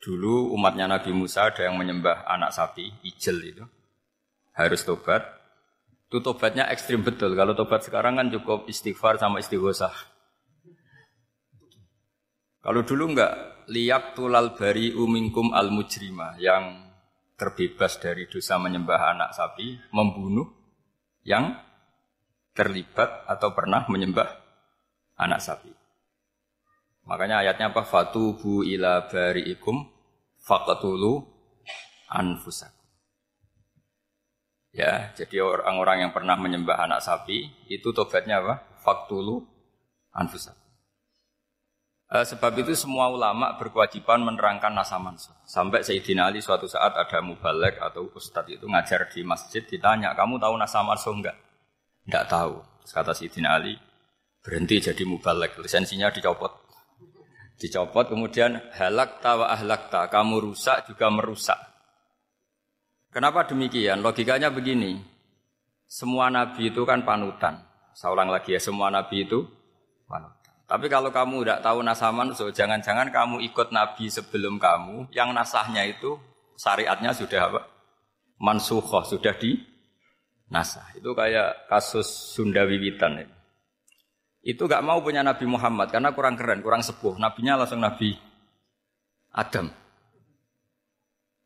Dulu umatnya Nabi Musa ada yang menyembah anak sapi, ijel itu. Harus tobat. Itu tobatnya ekstrim betul. Kalau tobat sekarang kan cukup istighfar sama istighosah. Kalau dulu enggak, liyak tulal bari umingkum al mujrima yang terbebas dari dosa menyembah anak sapi, membunuh yang terlibat atau pernah menyembah anak sapi. Makanya ayatnya apa? Fatubu ila bari'ikum faqatulu anfusakum. Ya, jadi orang-orang yang pernah menyembah anak sapi itu tobatnya apa? Faktulu anfusakum. Eh, sebab itu semua ulama berkewajiban menerangkan nasa mansuh. Sampai Sayyidina Ali suatu saat ada mubalek atau ustadz itu ngajar di masjid ditanya, kamu tahu nasa mansuh enggak? Enggak tahu. Terus kata Sayyidina Ali, berhenti jadi mubalek, lisensinya dicopot. Dicopot kemudian halak tawa ahlak ta, kamu rusak juga merusak. Kenapa demikian? Logikanya begini. Semua nabi itu kan panutan. Saya ulang lagi ya, semua nabi itu panutan. Tapi kalau kamu tidak tahu nasaman, so jangan-jangan kamu ikut nabi sebelum kamu, yang nasahnya itu syariatnya sudah apa? Mansuhoh, sudah di nasah. Itu kayak kasus Sunda Wiwitan. Ini itu gak mau punya Nabi Muhammad karena kurang keren, kurang sepuh. Nabinya langsung Nabi Adam.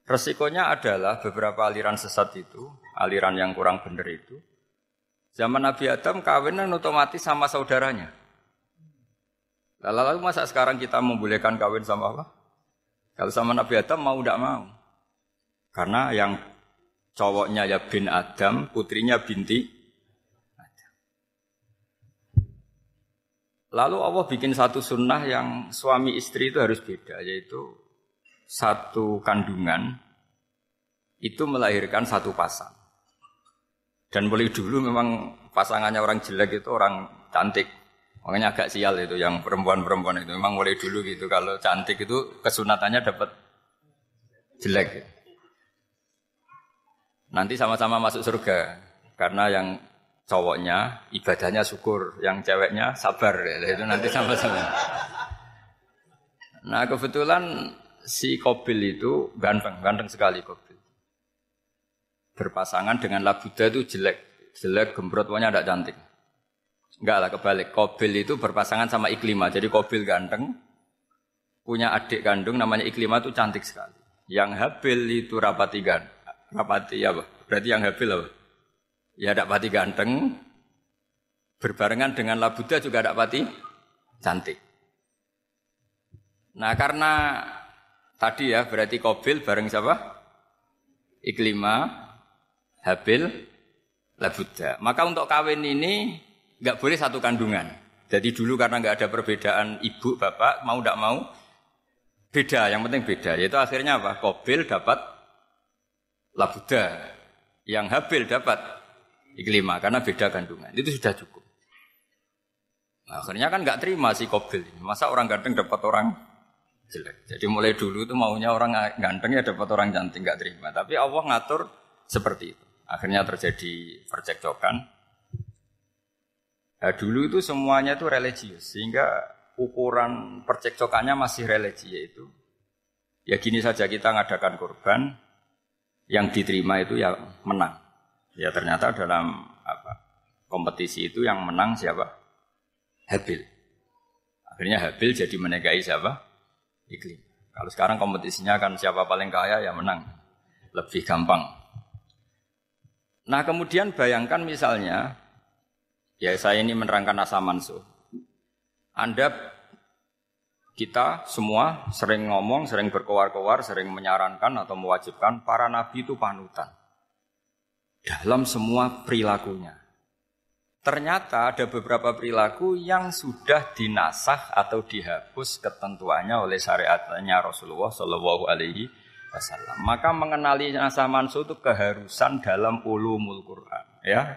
Resikonya adalah beberapa aliran sesat itu, aliran yang kurang benar itu. Zaman Nabi Adam kawinan otomatis sama saudaranya. Lalu masa sekarang kita membolehkan kawin sama apa? Kalau sama Nabi Adam mau tidak mau. Karena yang cowoknya ya bin Adam, putrinya binti Lalu Allah bikin satu sunnah yang suami istri itu harus beda, yaitu satu kandungan itu melahirkan satu pasang. Dan boleh dulu memang pasangannya orang jelek itu orang cantik. Makanya agak sial itu yang perempuan-perempuan itu. Memang boleh dulu gitu. Kalau cantik itu kesunatannya dapat jelek. Nanti sama-sama masuk surga. Karena yang cowoknya ibadahnya syukur, yang ceweknya sabar ya, itu nanti sama-sama. Nah kebetulan si Kobil itu ganteng, ganteng sekali Kobil. Berpasangan dengan Labuda itu jelek, jelek gembrot pokoknya tidak cantik. Enggak lah kebalik, Kobil itu berpasangan sama Iklima, jadi Kobil ganteng, punya adik kandung namanya Iklima itu cantik sekali. Yang Habil itu rapati gan, rapati apa? Berarti yang Habil apa? Ya tidak pati ganteng, berbarengan dengan Labuda juga tidak pati cantik. Nah karena tadi ya berarti Kobil bareng siapa? Iklima, Habil, Labuda. Maka untuk kawin ini nggak boleh satu kandungan. Jadi dulu karena nggak ada perbedaan ibu bapak mau tidak mau beda. Yang penting beda. Yaitu akhirnya apa? Kobil dapat Labuda, yang Habil dapat Iklima karena beda kandungan. Itu sudah cukup. Nah, akhirnya kan nggak terima si Kobil. Masa orang ganteng dapat orang jelek. Jadi mulai dulu itu maunya orang ganteng ya dapat orang cantik nggak terima. Tapi Allah ngatur seperti itu. Akhirnya terjadi percekcokan. Nah, dulu itu semuanya itu religius sehingga ukuran percekcokannya masih religi yaitu ya gini saja kita ngadakan korban yang diterima itu ya menang. Ya ternyata dalam apa kompetisi itu yang menang siapa? Habil. Akhirnya Habil jadi menikahi siapa? Iklim. Kalau sekarang kompetisinya kan siapa paling kaya ya menang. Lebih gampang. Nah kemudian bayangkan misalnya, ya saya ini menerangkan asa mansuh. Anda kita semua sering ngomong, sering berkowar-kowar, sering menyarankan atau mewajibkan para nabi itu panutan dalam semua perilakunya. ternyata ada beberapa perilaku yang sudah dinasah atau dihapus ketentuannya oleh syariatnya Rasulullah Shallallahu Alaihi Wasallam. Maka mengenali nasah mansuh itu keharusan dalam ulumul Quran. Ya,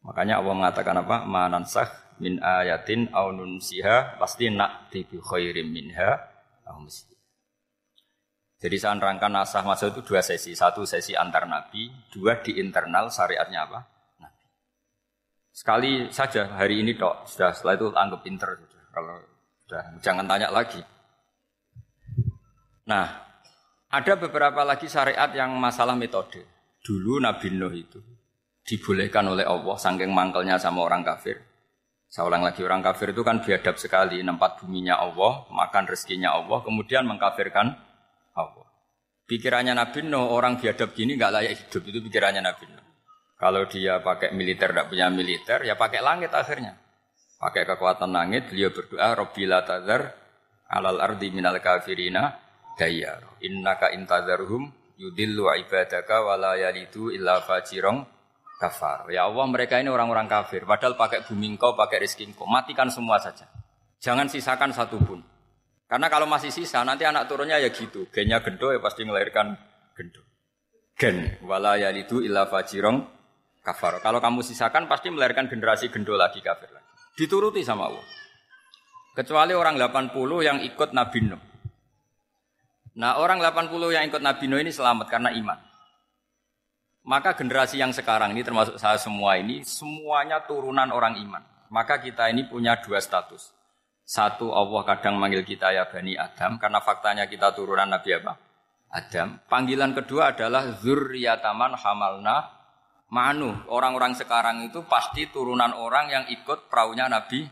makanya Allah mengatakan apa? Manansah min ayatin au nunsiha pasti nak tibi khairim minha au jadi saya nerangkan nasah masa itu dua sesi. Satu sesi antar nabi, dua di internal syariatnya apa? Nabi. Sekali saja hari ini dok, sudah setelah itu anggap pinter sudah. Kalau sudah jangan tanya lagi. Nah, ada beberapa lagi syariat yang masalah metode. Dulu Nabi Nuh itu dibolehkan oleh Allah saking mangkelnya sama orang kafir. Saya ulang lagi orang kafir itu kan biadab sekali, nempat buminya Allah, makan rezekinya Allah, kemudian mengkafirkan Allah. Pikirannya Nabi Nuh, orang biadab gini nggak layak hidup, itu pikirannya Nabi Nuh. Kalau dia pakai militer, tidak punya militer, ya pakai langit akhirnya. Pakai kekuatan langit, beliau berdoa, Rabbi la tazar alal ardi minal kafirina dayar. Innaka intazarhum yudillu ibadaka wala yalidu illa fajirong kafar. Ya Allah, mereka ini orang-orang kafir. Padahal pakai bumi engkau, pakai rezeki engkau. Matikan semua saja. Jangan sisakan satu pun. Karena kalau masih sisa nanti anak turunnya ya gitu. Gennya gendo ya pasti melahirkan gendo. Gen wala itu illa fajirong kafar. Kalau kamu sisakan pasti melahirkan generasi gendo lagi kafir lagi. Dituruti sama Allah. Kecuali orang 80 yang ikut Nabi Nuh. Nah orang 80 yang ikut Nabi Nuh ini selamat karena iman. Maka generasi yang sekarang ini termasuk saya semua ini semuanya turunan orang iman. Maka kita ini punya dua status. Satu Allah kadang manggil kita ya Bani Adam karena faktanya kita turunan Nabi apa? Adam. Panggilan kedua adalah zurriyataman hamalna manu. Orang-orang sekarang itu pasti turunan orang yang ikut perahunya Nabi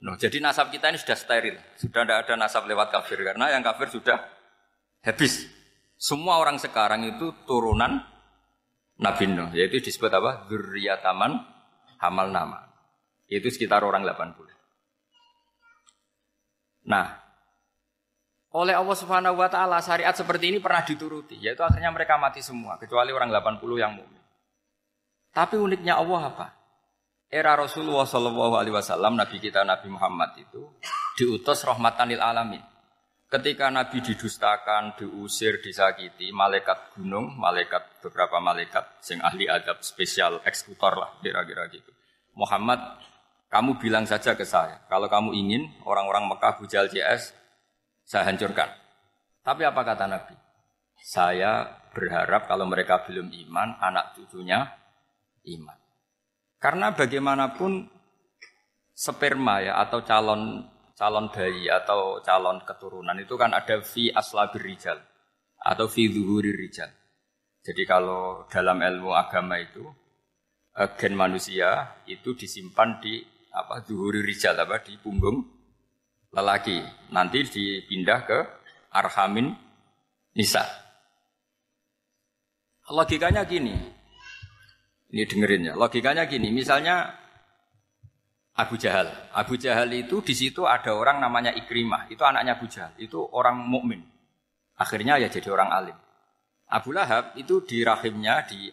Nuh. Jadi nasab kita ini sudah steril. Sudah tidak ada nasab lewat kafir karena yang kafir sudah habis. Semua orang sekarang itu turunan Nabi Nuh. Yaitu disebut apa? Zurriyataman hamal nama. Itu sekitar orang 80. Nah, oleh Allah Subhanahu wa taala syariat seperti ini pernah dituruti, yaitu akhirnya mereka mati semua kecuali orang 80 yang mukmin. Tapi uniknya Allah apa? Era Rasulullah Shallallahu alaihi wasallam Nabi kita Nabi Muhammad itu diutus rahmatan lil alamin. Ketika Nabi didustakan, diusir, disakiti, malaikat gunung, malaikat beberapa malaikat sing ahli adab spesial eksekutor lah kira-kira gitu. Muhammad kamu bilang saja ke saya, kalau kamu ingin orang-orang Mekah bujal CS, saya hancurkan. Tapi apa kata Nabi? Saya berharap kalau mereka belum iman, anak cucunya iman. Karena bagaimanapun sperma ya atau calon calon bayi atau calon keturunan itu kan ada fi aslabir rijal atau fi zuhuri rijal. Jadi kalau dalam ilmu agama itu eh, gen manusia itu disimpan di apa zuhuri rijal apa di punggung lelaki. Nanti dipindah ke arhamin nisa. Logikanya gini. Ini dengerin ya. Logikanya gini, misalnya Abu Jahal. Abu Jahal itu di situ ada orang namanya Ikrimah. Itu anaknya Abu Jahal. Itu orang mukmin. Akhirnya ya jadi orang alim. Abu Lahab itu di rahimnya di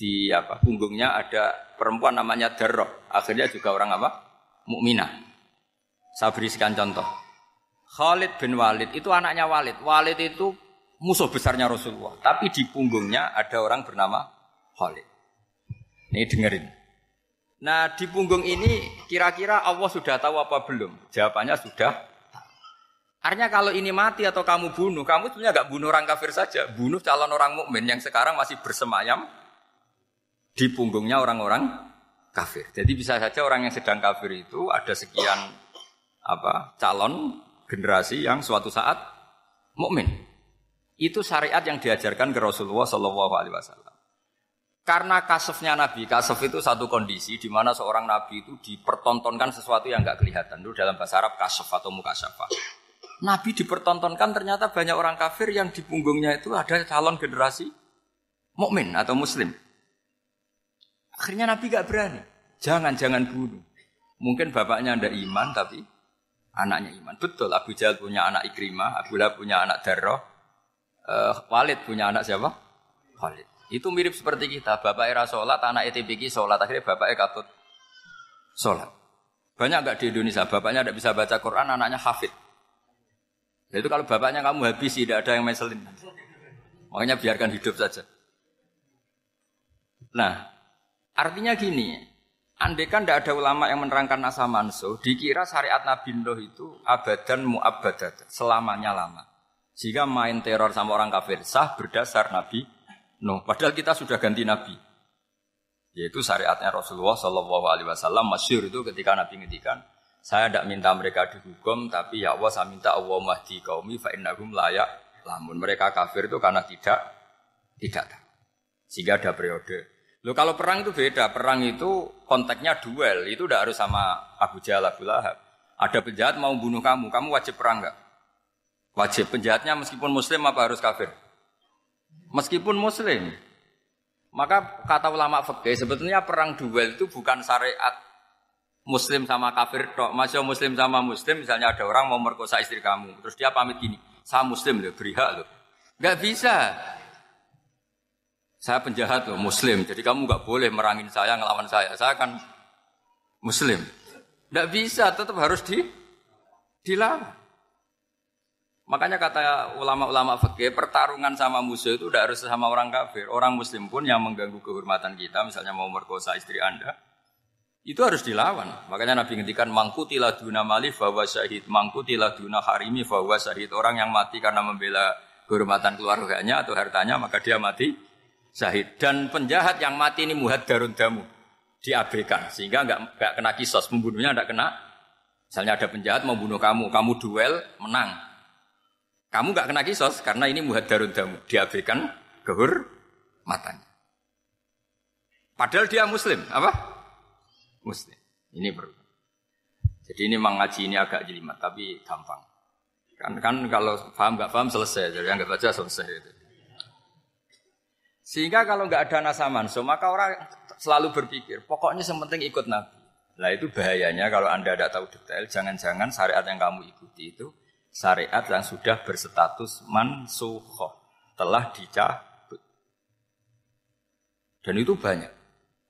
di apa punggungnya ada perempuan namanya Darroh. Akhirnya juga orang apa? Mukminah. Saya berikan contoh. Khalid bin Walid itu anaknya Walid. Walid itu musuh besarnya Rasulullah. Tapi di punggungnya ada orang bernama Khalid. Ini dengerin. Nah di punggung ini kira-kira Allah sudah tahu apa belum? Jawabannya sudah. Artinya kalau ini mati atau kamu bunuh, kamu sebenarnya gak bunuh orang kafir saja, bunuh calon orang mukmin yang sekarang masih bersemayam di punggungnya orang-orang kafir. Jadi bisa saja orang yang sedang kafir itu ada sekian apa calon generasi yang suatu saat mukmin. Itu syariat yang diajarkan ke Rasulullah Shallallahu Alaihi Wasallam. Karena kasufnya Nabi, kasuf itu satu kondisi di mana seorang Nabi itu dipertontonkan sesuatu yang nggak kelihatan. Itu dalam bahasa Arab kasuf atau mukasyafa. Nabi dipertontonkan ternyata banyak orang kafir yang di punggungnya itu ada calon generasi mukmin atau muslim. Akhirnya Nabi gak berani. Jangan, jangan bunuh. Mungkin bapaknya ada iman, tapi anaknya iman. Betul, Abu Jahal punya anak Ikrimah, Abu Lahab punya anak Darroh, uh, Walid punya anak siapa? Walid. Itu mirip seperti kita. Bapak era sholat, anak ETPK sholat. Akhirnya bapak katut sholat. Banyak nggak di Indonesia, bapaknya tidak bisa baca Quran, anaknya hafid. Itu kalau bapaknya kamu habis, tidak ada yang meselin. Makanya biarkan hidup saja. Nah, artinya gini, andai kan tidak ada ulama yang menerangkan nasa manso, dikira syariat Nabi Nuh itu abadan mu'abadat, selamanya lama. Sehingga main teror sama orang kafir sah berdasar Nabi Nuh. Padahal kita sudah ganti Nabi. Yaitu syariatnya Rasulullah Shallallahu Alaihi Wasallam masyur itu ketika Nabi ngendikan, saya tidak minta mereka dihukum, tapi ya Allah saya minta Allah mahdi kaumi fa innahum layak lamun mereka kafir itu karena tidak tidak. Sehingga ada periode Loh kalau perang itu beda, perang itu konteksnya duel, itu tidak harus sama Abu Jahal, Abu Lahab. Ada penjahat mau bunuh kamu, kamu wajib perang nggak? Wajib penjahatnya meskipun muslim apa harus kafir? Meskipun muslim. Maka kata ulama fikih sebetulnya perang duel itu bukan syariat muslim sama kafir tok. Masih muslim sama muslim misalnya ada orang mau merkosa istri kamu, terus dia pamit gini, "Saya muslim loh, beri hak loh." Enggak bisa. Saya penjahat loh, muslim. Jadi kamu nggak boleh merangin saya, ngelawan saya. Saya kan muslim. Nggak bisa, tetap harus di dilawan. Makanya kata ulama-ulama fikih, pertarungan sama musuh itu tidak harus sama orang kafir. Orang muslim pun yang mengganggu kehormatan kita, misalnya mau merkosa istri Anda, itu harus dilawan. Makanya Nabi ngendikan mangkutilah duna mali bahwa syahid, mangkutilah duna harimi bahwa syahid. Orang yang mati karena membela kehormatan keluarganya atau hartanya, maka dia mati syahid. Dan penjahat yang mati ini darun damu diabaikan sehingga nggak nggak kena kisos pembunuhnya nggak kena. Misalnya ada penjahat mau bunuh kamu, kamu duel menang, kamu nggak kena kisos karena ini darun damu diabaikan kehur matanya. Padahal dia muslim, apa? Muslim. Ini perlu. Jadi ini mengaji ini agak jelimat, tapi gampang. Kan kan kalau paham nggak paham selesai, jadi nggak baca selesai. Itu. Sehingga kalau nggak ada nasa manso, maka orang selalu berpikir, pokoknya yang penting ikut Nabi. Nah itu bahayanya kalau Anda tidak tahu detail, jangan-jangan syariat yang kamu ikuti itu syariat yang sudah berstatus mansuhoh, telah dicabut. Dan itu banyak.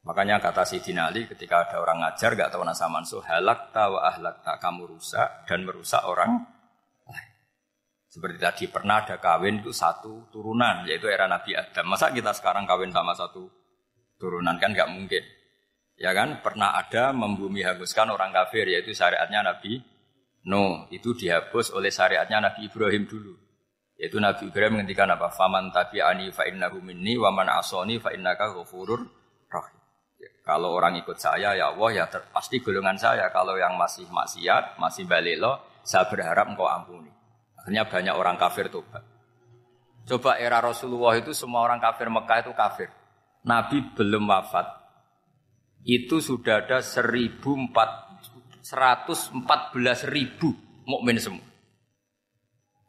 Makanya kata Sidin Ali ketika ada orang ngajar gak tahu nasa mansuh, halak tawa ahlak tak kamu rusak dan merusak orang seperti tadi pernah ada kawin itu satu turunan yaitu era Nabi Adam. Masa kita sekarang kawin sama satu turunan kan nggak mungkin. Ya kan pernah ada membumi hanguskan orang kafir yaitu syariatnya Nabi No itu dihapus oleh syariatnya Nabi Ibrahim dulu. Yaitu Nabi Ibrahim menghentikan apa? Faman tabi'ani fa innahu minni wa man asoni fa innaka ghafurur rahim. Ya, kalau orang ikut saya ya Allah ya pasti golongan saya. Kalau yang masih maksiat, masih balik lo, saya berharap engkau ampuni. Akhirnya banyak orang kafir tobat. Coba era Rasulullah itu semua orang kafir Mekah itu kafir. Nabi belum wafat. Itu sudah ada 114 ribu mukmin semua.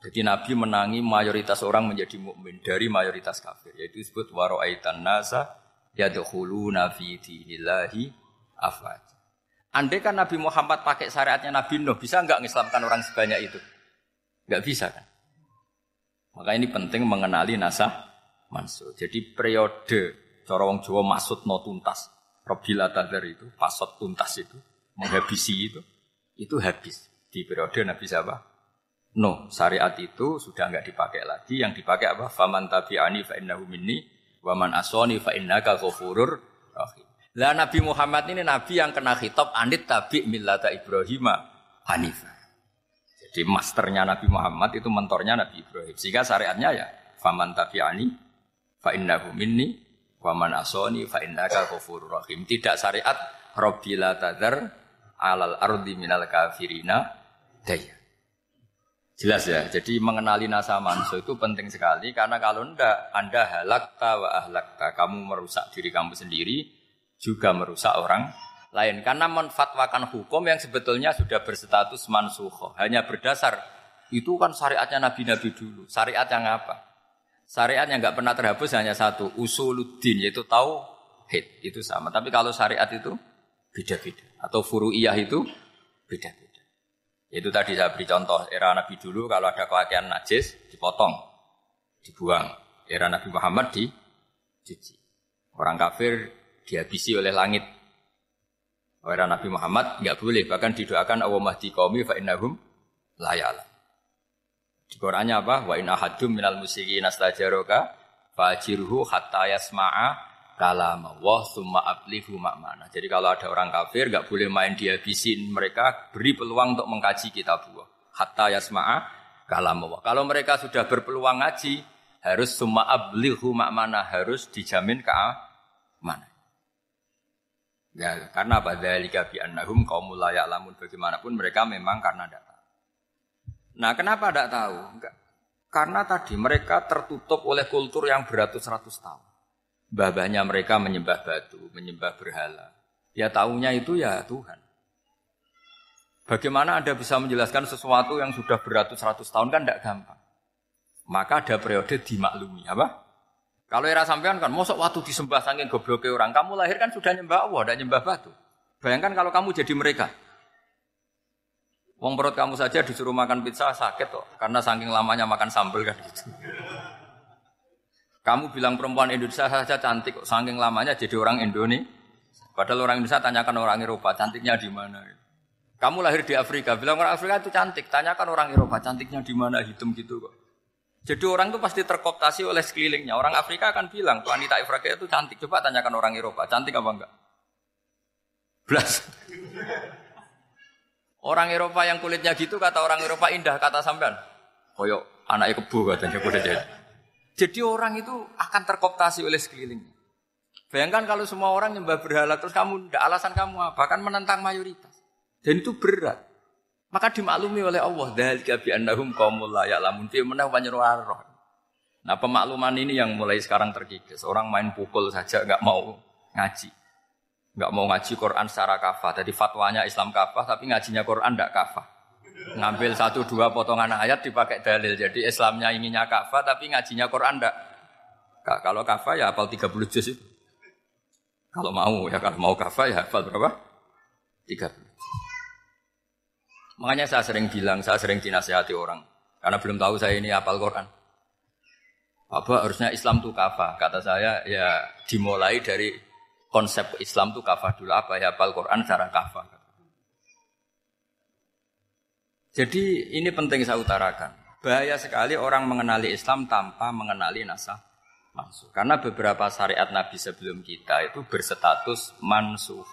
Jadi Nabi menangi mayoritas orang menjadi mukmin dari mayoritas kafir. Yaitu disebut waro'aitan nasa yadkhuluna fi dinillahi afwaj. Andai kan Nabi Muhammad pakai syariatnya Nabi Nuh, bisa nggak ngislamkan orang sebanyak itu? Gak bisa kan? Maka ini penting mengenali nasah mansuh. Jadi periode cara wong Jawa maksud no tuntas. Robila tadar itu, pasot tuntas itu, menghabisi itu, itu habis. Di periode Nabi siapa? No, syariat itu sudah nggak dipakai lagi. Yang dipakai apa? Faman tabi'ani fa innahu minni, waman asoni fa innaka. Lah Nabi Muhammad ini nabi yang kena khitab anit tabi millata Ibrahim Hanifah. Jadi masternya Nabi Muhammad itu mentornya Nabi Ibrahim. Sehingga syariatnya ya faman tabi'ani fa innahu minni wa man asoni fa innaka ghafurur rahim. Tidak syariat rabbila tadar alal ardi minal kafirina daya. Jelas ya. Jadi mengenali nasa manso itu penting sekali karena kalau ndak Anda halakta wa ahlakta, kamu merusak diri kamu sendiri juga merusak orang lain. Karena menfatwakan hukum yang sebetulnya sudah berstatus mansuho hanya berdasar itu kan syariatnya nabi-nabi dulu. Syariat yang apa? Syariat yang nggak pernah terhapus hanya satu usuluddin yaitu tahu hit itu sama. Tapi kalau syariat itu beda-beda. Atau furu'iyah itu beda-beda. Itu tadi saya beri contoh era nabi dulu kalau ada pakaian najis dipotong dibuang. Era nabi Muhammad di cuci orang kafir dihabisi oleh langit Era Nabi Muhammad nggak boleh, bahkan didoakan Allah mahdi qaumi fa innahum la ya'lam. Di Qur'annya apa? Wa inna hadum minal musyrikin astajaroka fajirhu hatta yasma'a kalam Allah summa ablihu makmana. Jadi kalau ada orang kafir nggak boleh main dihabisin mereka, beri peluang untuk mengkaji kitab Allah. Hatta yasma'a kalam Allah. Kalau mereka sudah berpeluang ngaji, harus summa ablihu makmana, harus dijamin ke mana? Ya, karena apa? Dzalika bi annahum qaumul la ya'lamun. Bagaimanapun mereka memang karena tidak Nah, kenapa tidak tahu? Enggak. Karena tadi mereka tertutup oleh kultur yang beratus-ratus tahun. Babahnya mereka menyembah batu, menyembah berhala. Ya tahunya itu ya Tuhan. Bagaimana Anda bisa menjelaskan sesuatu yang sudah beratus-ratus tahun kan tidak gampang. Maka ada periode dimaklumi. Apa? Kalau era sampean kan, mosok waktu disembah saking gobloknya orang, kamu lahir kan sudah nyembah Allah, dan nyembah batu. Bayangkan kalau kamu jadi mereka. Wong perut kamu saja disuruh makan pizza sakit kok, karena saking lamanya makan sambal kan gitu. Kamu bilang perempuan Indonesia saja cantik kok, saking lamanya jadi orang Indonesia. Padahal orang Indonesia tanyakan orang Eropa, cantiknya di mana? Kamu lahir di Afrika, bilang orang Afrika itu cantik, tanyakan orang Eropa, cantiknya di mana? Hitam gitu kok. Jadi orang itu pasti terkooptasi oleh sekelilingnya. Orang Afrika akan bilang, wanita Afrika itu cantik. Coba tanyakan orang Eropa, cantik apa enggak? Belas. Orang Eropa yang kulitnya gitu kata orang Eropa indah kata sampean. Koyok anaknya kebu katanya kuda jadi. Orang itu akan terkoptasi oleh sekeliling. Bayangkan kalau semua orang nyembah berhala terus kamu alasan kamu apa? Kan menentang mayoritas. Dan itu berat. Maka dimaklumi oleh Allah. Dzalika bi annahum qaumul la ya'lamun fi Nah pemakluman ini yang mulai sekarang terkikis. Orang main pukul saja nggak mau ngaji nggak mau ngaji Quran secara kafah. Jadi fatwanya Islam kafah, tapi ngajinya Quran tidak kafah. Ngambil satu dua potongan ayat dipakai dalil. Jadi Islamnya inginnya kafah, tapi ngajinya Quran tidak. Kalau kafah ya hafal 30 juz itu. Kalau mau ya kalau mau kafah ya hafal berapa? 30. Makanya saya sering bilang, saya sering dinasihati orang. Karena belum tahu saya ini hafal Quran. Apa harusnya Islam itu kafah? Kata saya ya dimulai dari konsep Islam itu kafah dulu apa ya hafal Quran secara kafah. Jadi ini penting saya utarakan. Bahaya sekali orang mengenali Islam tanpa mengenali nasah mansuh. Karena beberapa syariat Nabi sebelum kita itu berstatus mansuh.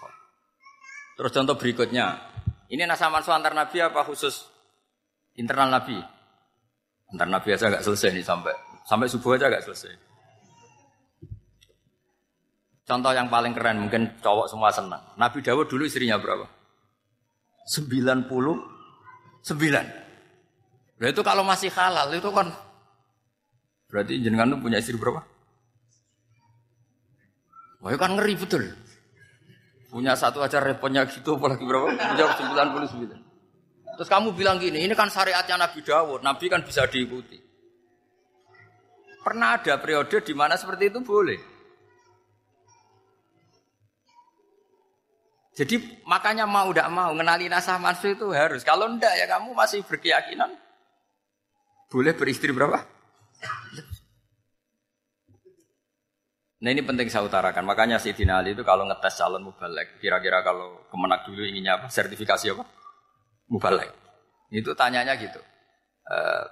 Terus contoh berikutnya, ini nasah mansuh antar Nabi apa khusus internal Nabi? Antar Nabi aja nggak selesai nih sampai sampai subuh aja nggak selesai. Contoh yang paling keren mungkin cowok semua senang. Nabi Dawud dulu istrinya berapa? 99. Nah itu kalau masih halal itu kan berarti jenengan punya istri berapa? Wah kan ngeri betul. Punya satu aja repotnya gitu apalagi berapa? Punya 99. Terus kamu bilang gini, ini kan syariatnya Nabi Dawud, Nabi kan bisa diikuti. Pernah ada periode di mana seperti itu boleh. Jadi makanya mau tidak mau mengenali nasah mansuh itu harus. Kalau ndak ya kamu masih berkeyakinan boleh beristri berapa? Nah ini penting saya utarakan. Makanya si Ali itu kalau ngetes calon mubalek, kira-kira kalau kemenak dulu inginnya apa? Sertifikasi apa? Mubalek. Itu tanyanya gitu. Uh,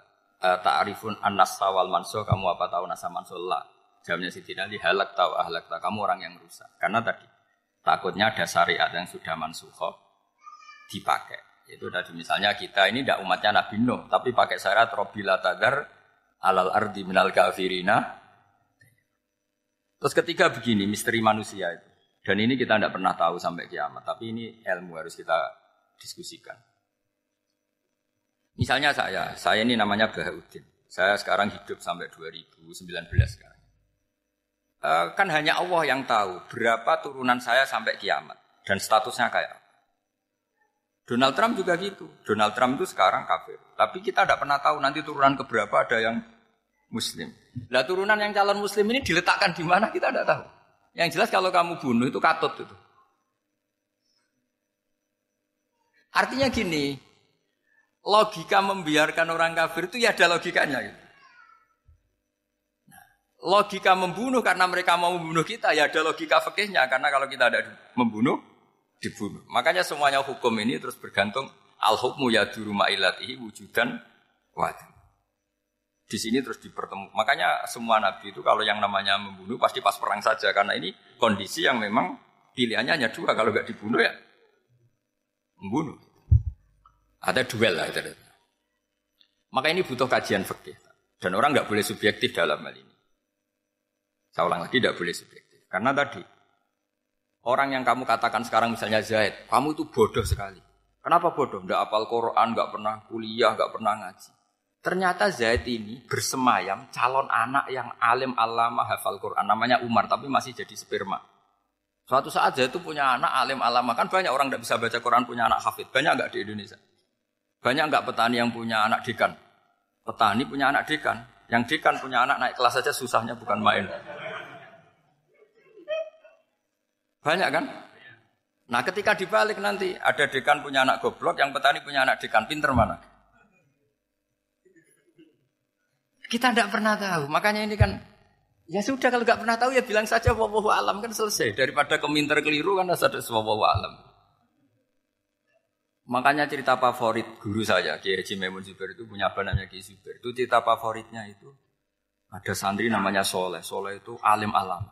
uh, Ta'arifun an wal mansuh, kamu apa tahu nasah mansuh lah. Jawabnya si Ali, halak tahu ahlak tahu. Kamu orang yang rusak. Karena tadi Takutnya ada syariat yang sudah mansuhoh dipakai. Itu tadi misalnya kita ini tidak umatnya Nabi Nuh, tapi pakai syarat robila tagar alal ardi minal kafirina. Terus ketiga begini, misteri manusia itu. Dan ini kita tidak pernah tahu sampai kiamat, tapi ini ilmu harus kita diskusikan. Misalnya saya, saya ini namanya Bahaudin. Saya sekarang hidup sampai 2019 sekarang. Eh, kan hanya Allah yang tahu berapa turunan saya sampai kiamat dan statusnya kayak Donald Trump juga gitu. Donald Trump itu sekarang kafir. Tapi kita tidak pernah tahu nanti turunan keberapa ada yang muslim. Lah turunan yang calon muslim ini diletakkan di mana kita tidak tahu. Yang jelas kalau kamu bunuh itu katut itu. Artinya gini, logika membiarkan orang kafir itu ya ada logikanya gitu logika membunuh karena mereka mau membunuh kita ya ada logika fikihnya karena kalau kita ada membunuh dibunuh. Makanya semuanya hukum ini terus bergantung al hukmu ya rumah ilatihi wujudan wadah. Di sini terus dipertemu. Makanya semua nabi itu kalau yang namanya membunuh pasti pas perang saja karena ini kondisi yang memang pilihannya hanya dua kalau nggak dibunuh ya membunuh. Ada duel lah itu. Maka ini butuh kajian fikih dan orang nggak boleh subjektif dalam hal ini. Saya ulang lagi tidak boleh subjektif karena tadi orang yang kamu katakan sekarang misalnya Zaid, kamu itu bodoh sekali. Kenapa bodoh? Tidak apal Quran, nggak pernah kuliah, nggak pernah ngaji. Ternyata Zaid ini bersemayam calon anak yang alim alama hafal Quran. Namanya Umar, tapi masih jadi sperma. Suatu saat Zaid itu punya anak alim alama. Kan banyak orang tidak bisa baca Quran punya anak hafid. Banyak nggak di Indonesia? Banyak nggak petani yang punya anak dekan? Petani punya anak dekan. Yang dekan punya anak naik kelas saja susahnya bukan main. Banyak kan? Nah ketika dibalik nanti ada dekan punya anak goblok, yang petani punya anak dekan, pinter mana? Kita tidak pernah tahu. Makanya ini kan ya sudah kalau nggak pernah tahu ya bilang saja wallahu alam kan selesai. Daripada keminter keliru kan ada wallahu alam. Makanya cerita favorit guru saya, Kiai Haji Zubair itu punya apa namanya Kiai Zubair. Itu cerita favoritnya itu ada santri namanya Soleh. Soleh itu alim alam.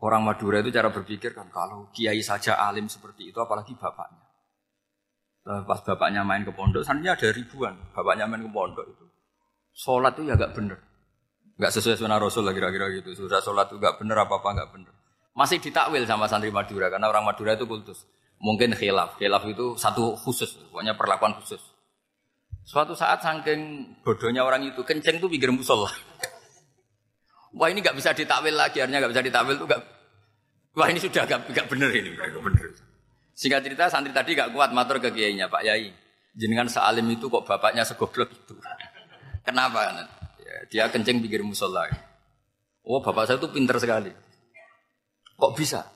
Orang Madura itu cara berpikir kan kalau kiai saja alim seperti itu apalagi bapaknya. Pas bapaknya main ke pondok, santrinya ada ribuan. Bapaknya main ke pondok itu. Sholat itu ya gak bener. Gak sesuai sunnah Rasul lah kira-kira gitu. Sudah sholat itu gak bener apa-apa gak bener. Masih ditakwil sama santri Madura karena orang Madura itu kultus. Mungkin khilaf. Khilaf itu satu khusus, pokoknya perlakuan khusus. Suatu saat saking bodohnya orang itu kenceng tuh pikir musola. Wah ini gak bisa ditakwil lagi, akhirnya gak bisa ditakwil tuh gak. Wah ini sudah gak, gak bener ini, gak bener. Singkat cerita santri tadi gak kuat matur ke kiainya Pak Yai. Jenengan sealim itu kok bapaknya segoblok itu. Kenapa? Ya, dia kencing pikir musola. Oh bapak saya itu pinter sekali. Kok bisa?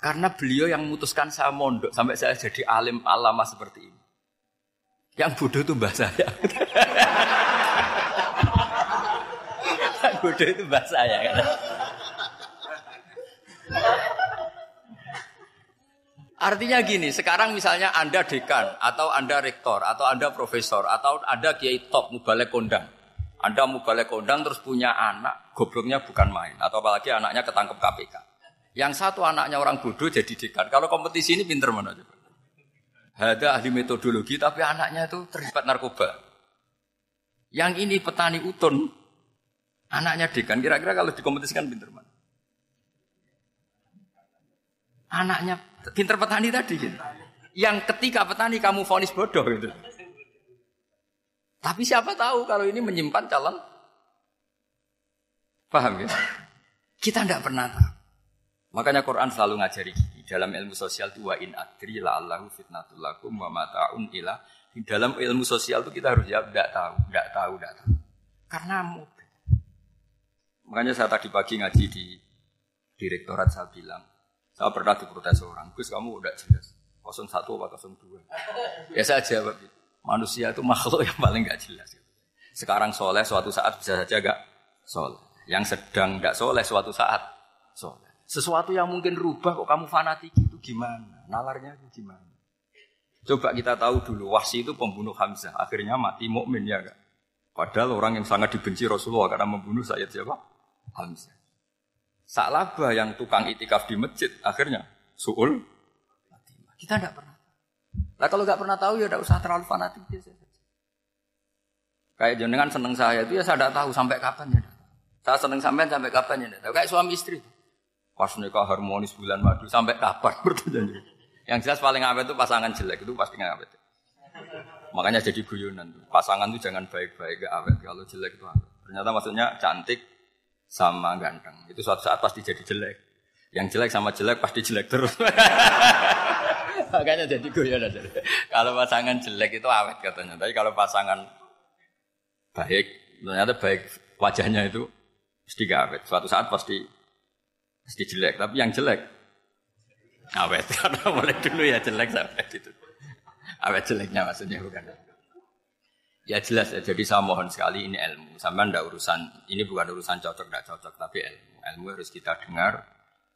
Karena beliau yang memutuskan saya mondok sampai saya jadi alim alama seperti ini. Yang bodoh itu mbah saya. yang bodoh itu mbah saya. Artinya gini, sekarang misalnya Anda dekan, atau Anda rektor, atau Anda profesor, atau Anda kiai top, mubalek kondang. Anda mubalek kondang terus punya anak, gobloknya bukan main. Atau apalagi anaknya ketangkep KPK. Yang satu anaknya orang bodoh jadi dekan. Kalau kompetisi ini pinter mana? Ada ahli metodologi, tapi anaknya itu terlibat narkoba. Yang ini petani utun, anaknya dekan. Kira-kira kalau dikompetisikan pinter mana? Anaknya Pinter petani tadi gitu. Yang ketika petani kamu vonis bodoh gitu. Tapi siapa tahu kalau ini menyimpan calon Paham ya? Kita tidak pernah tahu. Makanya Quran selalu ngajari di dalam ilmu sosial itu wa in adri la allahu fitnatul lakum wa mata'un ila. Di dalam ilmu sosial itu kita harus jawab tidak tahu, tidak tahu, tidak tahu. Karena mudah. Makanya saya tadi pagi ngaji di direktorat saya bilang, saya pernah diprotes orang, Gus kamu udah jelas. 01 apa 02? Ya saya jawab, manusia itu makhluk yang paling gak jelas. Sekarang soleh suatu saat bisa saja gak soleh. Yang sedang gak soleh suatu saat soleh. Sesuatu yang mungkin rubah kok kamu fanatik itu gimana? Nalarnya itu gimana? Coba kita tahu dulu, Wahsi itu pembunuh Hamzah. Akhirnya mati mukmin ya gak? Padahal orang yang sangat dibenci Rasulullah karena membunuh saya siapa? Hamzah. Salabah yang tukang itikaf di masjid, akhirnya suul. Kita tidak pernah. Nah kalau nggak pernah tahu ya tidak usah terlalu fanatik Kayak jenengan seneng saya itu ya saya tidak tahu sampai kapan ya. Saya seneng sampai sampai kapan ya. Tahu. Kayak suami istri. Pas nikah harmonis bulan madu sampai kapan bertanya. Yang jelas paling awet itu pasangan jelek itu pasti nggak awet. Makanya jadi guyonan. Pasangan tuh jangan baik-baik gak awet. Kalau jelek itu awet. Ternyata maksudnya cantik, sama ganteng. Itu suatu saat pasti jadi jelek. Yang jelek sama jelek pasti jelek terus. Makanya jadi goyah Kalau pasangan jelek itu awet katanya. Tapi kalau pasangan baik, ternyata baik wajahnya itu pasti gak awet. Suatu saat pasti pasti jelek. Tapi yang jelek awet. Karena mulai dulu ya jelek sampai itu. Awet jeleknya maksudnya bukan. Ya jelas ya. Jadi saya mohon sekali ini ilmu. Sampai ndak urusan ini bukan urusan cocok ndak cocok, tapi ilmu. Ilmu harus kita dengar,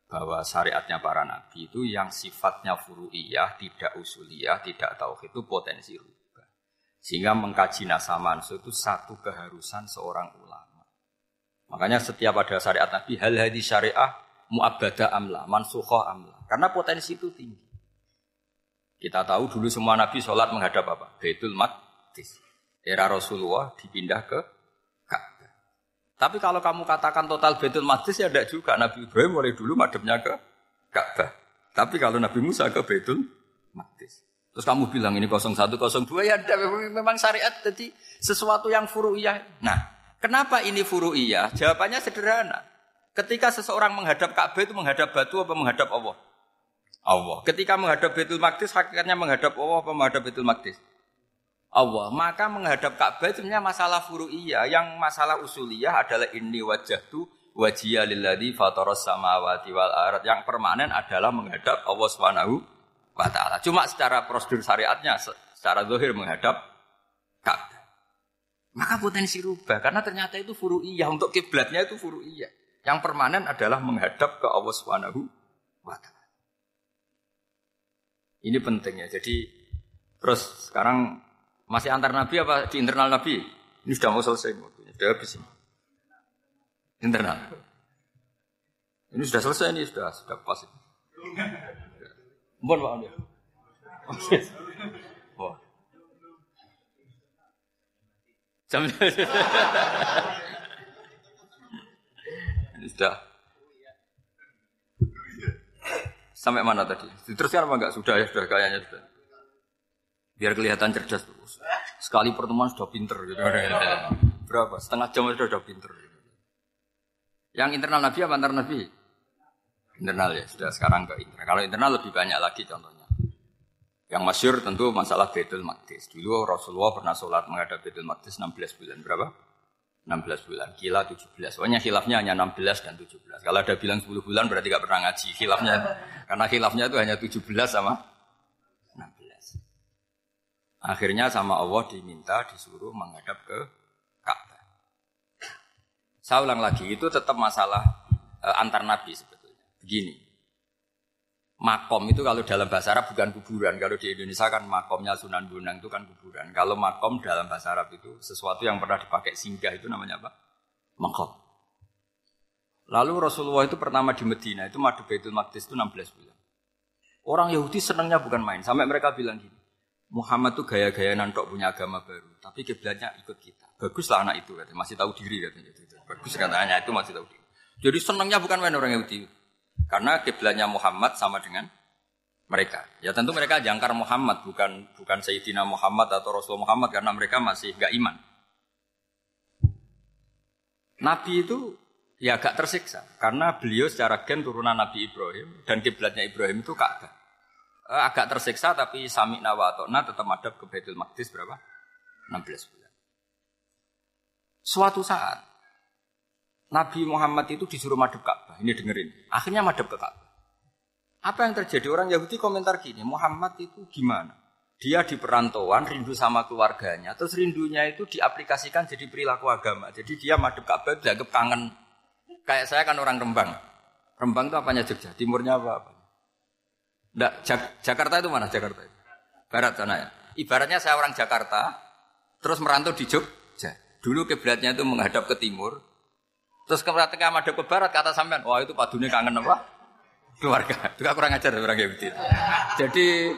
bahwa syariatnya para nabi itu yang sifatnya furu'iyah, tidak usuliyah, tidak tauhid itu potensi rubah. Sehingga mengkaji nasa mansuh itu satu keharusan seorang ulama. Makanya setiap ada syariat nabi, hal hadis syariah mu'abbada amla, mansukhah amla. Karena potensi itu tinggi. Kita tahu dulu semua nabi sholat menghadap apa? Baitul Maqdis. Era Rasulullah dipindah ke tapi kalau kamu katakan total Betul Maqdis ya tidak juga. Nabi Ibrahim mulai dulu mademnya ke Ka'bah. Tapi kalau Nabi Musa ke Betul Maqdis. Terus kamu bilang ini 0102 ya ada memang syariat jadi sesuatu yang furu'iyah. Nah, kenapa ini furu'iyah? Jawabannya sederhana. Ketika seseorang menghadap Ka'bah itu menghadap batu apa menghadap Allah? Allah. Ketika menghadap Betul Maqdis hakikatnya menghadap Allah apa menghadap Betul Maqdis? Allah. Maka menghadap Ka'bah itu sebenarnya masalah furu'iyah. Yang masalah usuliyah adalah ini wajah tu wajiyah lilladhi fataras samawati wal arat. Yang permanen adalah menghadap Allah Subhanahu wa taala. Cuma secara prosedur syariatnya secara zahir menghadap Ka'bah. Maka potensi rubah karena ternyata itu furu'iyah untuk kiblatnya itu furu'iyah. Yang permanen adalah menghadap ke Allah Subhanahu wa taala. Ini pentingnya. Jadi terus sekarang masih antar nabi apa di internal nabi? Ini sudah mau selesai waktunya, sudah habis ini. Internal. Ini sudah selesai ini sudah sudah pas. Mohon Pak Anda. Wah. Jam sudah. Sampai mana tadi? Diteruskan apa enggak? Sudah ya, sudah kayaknya sudah. Biar kelihatan cerdas terus. Sekali pertemuan sudah pinter gitu. Berapa? Setengah jam sudah sudah pinter. Gitu. Yang internal Nabi apa antar Nabi? Internal ya, sudah sekarang ke internal. Kalau internal lebih banyak lagi contohnya. Yang masyur tentu masalah Betul Maqdis. Dulu Rasulullah pernah sholat menghadap Betul Maqdis 16 bulan. Berapa? 16 bulan. Kila 17. Soalnya khilafnya hanya 16 dan 17. Kalau ada bilang 10 bulan berarti gak pernah ngaji. Khilafnya, karena khilafnya itu hanya 17 sama Akhirnya sama Allah diminta disuruh menghadap ke Ka'bah. Saya ulang lagi, itu tetap masalah e, antar nabi sebetulnya. Begini. Makom itu kalau dalam bahasa Arab bukan kuburan. Kalau di Indonesia kan makomnya Sunan Bonang itu kan kuburan. Kalau makom dalam bahasa Arab itu sesuatu yang pernah dipakai singgah itu namanya apa? Makom. Lalu Rasulullah itu pertama di Medina itu madu Baitul Maqdis itu 16 bulan. Orang Yahudi senangnya bukan main. Sampai mereka bilang gini, Muhammad tuh gaya-gaya nantok punya agama baru, tapi kiblatnya ikut kita. Bagus lah anak itu katanya, masih tahu diri katanya. Bagus katanya itu masih tahu diri. Jadi senangnya bukan main orang Yahudi. Karena kiblatnya Muhammad sama dengan mereka. Ya tentu mereka jangkar Muhammad, bukan bukan Sayyidina Muhammad atau Rasul Muhammad karena mereka masih gak iman. Nabi itu ya agak tersiksa karena beliau secara gen turunan Nabi Ibrahim dan kiblatnya Ibrahim itu Ka'bah. Eh, agak tersiksa tapi sami nawa atau tetap madhab ke Baitul Maqdis berapa? 16 bulan. Suatu saat Nabi Muhammad itu disuruh madhab Ka'bah. Ini dengerin. Akhirnya madhab ke Ka'bah. Apa yang terjadi? Orang Yahudi komentar gini, Muhammad itu gimana? Dia di perantauan, rindu sama keluarganya. Terus rindunya itu diaplikasikan jadi perilaku agama. Jadi dia madhab Ka'bah dianggap kangen. Kayak saya kan orang Rembang. Rembang itu apanya Jogja? Timurnya apa? apa? Enggak, Jak Jakarta itu mana Jakarta? Barat sana ya. Ibaratnya saya orang Jakarta, terus merantau di Jogja. Dulu kiblatnya itu menghadap ke timur. Terus ketika menghadap ke barat, kata sampean, wah itu padunya kangen apa? Keluarga. Itu kurang ajar orang Yahudi. Jadi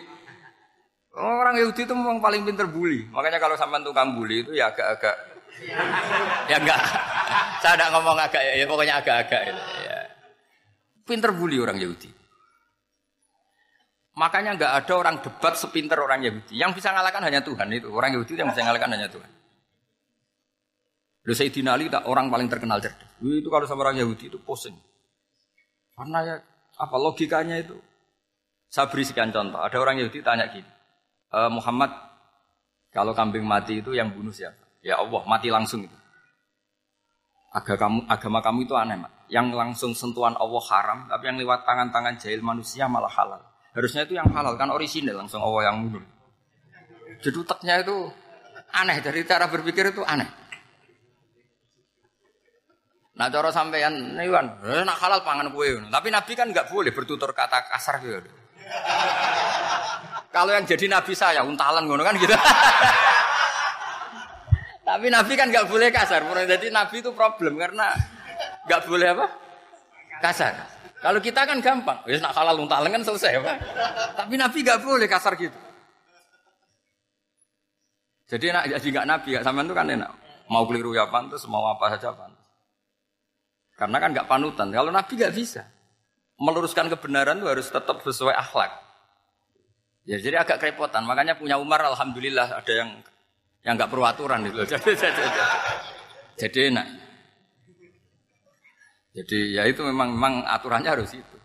orang Yahudi itu memang paling pinter bully. Makanya kalau sampean tukang bully itu ya agak-agak ya enggak. Saya tidak ngomong agak ya, pokoknya agak-agak ya. Pinter bully orang Yahudi. Makanya nggak ada orang debat sepinter orang Yahudi. Yang bisa ngalahkan hanya Tuhan itu. Orang Yahudi yang bisa ngalahkan hanya Tuhan. Lalu Sayyidina Ali tak orang paling terkenal cerdas. Itu kalau sama orang Yahudi itu pusing. Karena ya apa logikanya itu? Saya beri sekian contoh. Ada orang Yahudi tanya gini, e, Muhammad, kalau kambing mati itu yang bunuh siapa? Ya Allah, mati langsung itu. Agama kamu, agama kamu itu aneh, Mak. Yang langsung sentuhan Allah haram, tapi yang lewat tangan-tangan jahil manusia malah halal. Harusnya itu yang halal kan orisinal langsung Allah yang mundur. Jadi utaknya itu aneh dari cara berpikir itu aneh. Nah cara sampean ini kan eh, nak halal pangan kue. Tapi Nabi kan nggak boleh bertutur kata kasar gitu. Kalau yang jadi Nabi saya untalan ngono kan gitu. Tapi Nabi kan nggak boleh kasar. Jadi Nabi itu problem karena nggak boleh apa? Kasar. Kalau kita kan gampang. Wis nak halal untalan kan selesai apa? Tapi Nabi nggak boleh kasar gitu. Jadi nak jadi nggak Nabi, gak sama itu kan enak. Mau keliru ya pantas, mau apa saja pantas. Karena kan nggak panutan. Kalau Nabi nggak bisa. Meluruskan kebenaran itu harus tetap sesuai akhlak. Ya jadi agak kerepotan. Makanya punya Umar alhamdulillah ada yang yang nggak perlu aturan itu. Jadi, jadi, jadi, jadi enak. Jadi ya itu memang memang aturannya harus itu.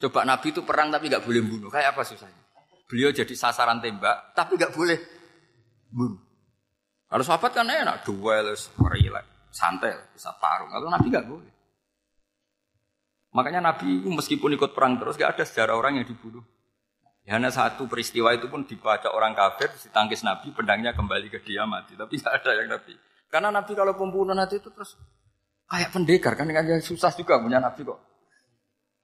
Coba Nabi itu perang tapi nggak boleh bunuh. Kayak apa susahnya? Beliau jadi sasaran tembak tapi nggak boleh bunuh. Kalau sahabat kan enak, duel, relax, santai, bisa tarung. Kalau Nabi nggak boleh. Makanya Nabi meskipun ikut perang terus gak ada sejarah orang yang dibunuh. Ya, hanya satu peristiwa itu pun dibaca orang kafir, ditangkis Nabi, pedangnya kembali ke dia mati. Tapi gak ada yang Nabi. Karena Nabi kalau pembunuh nanti itu terus kayak pendekar kan, kan susah juga punya Nabi kok.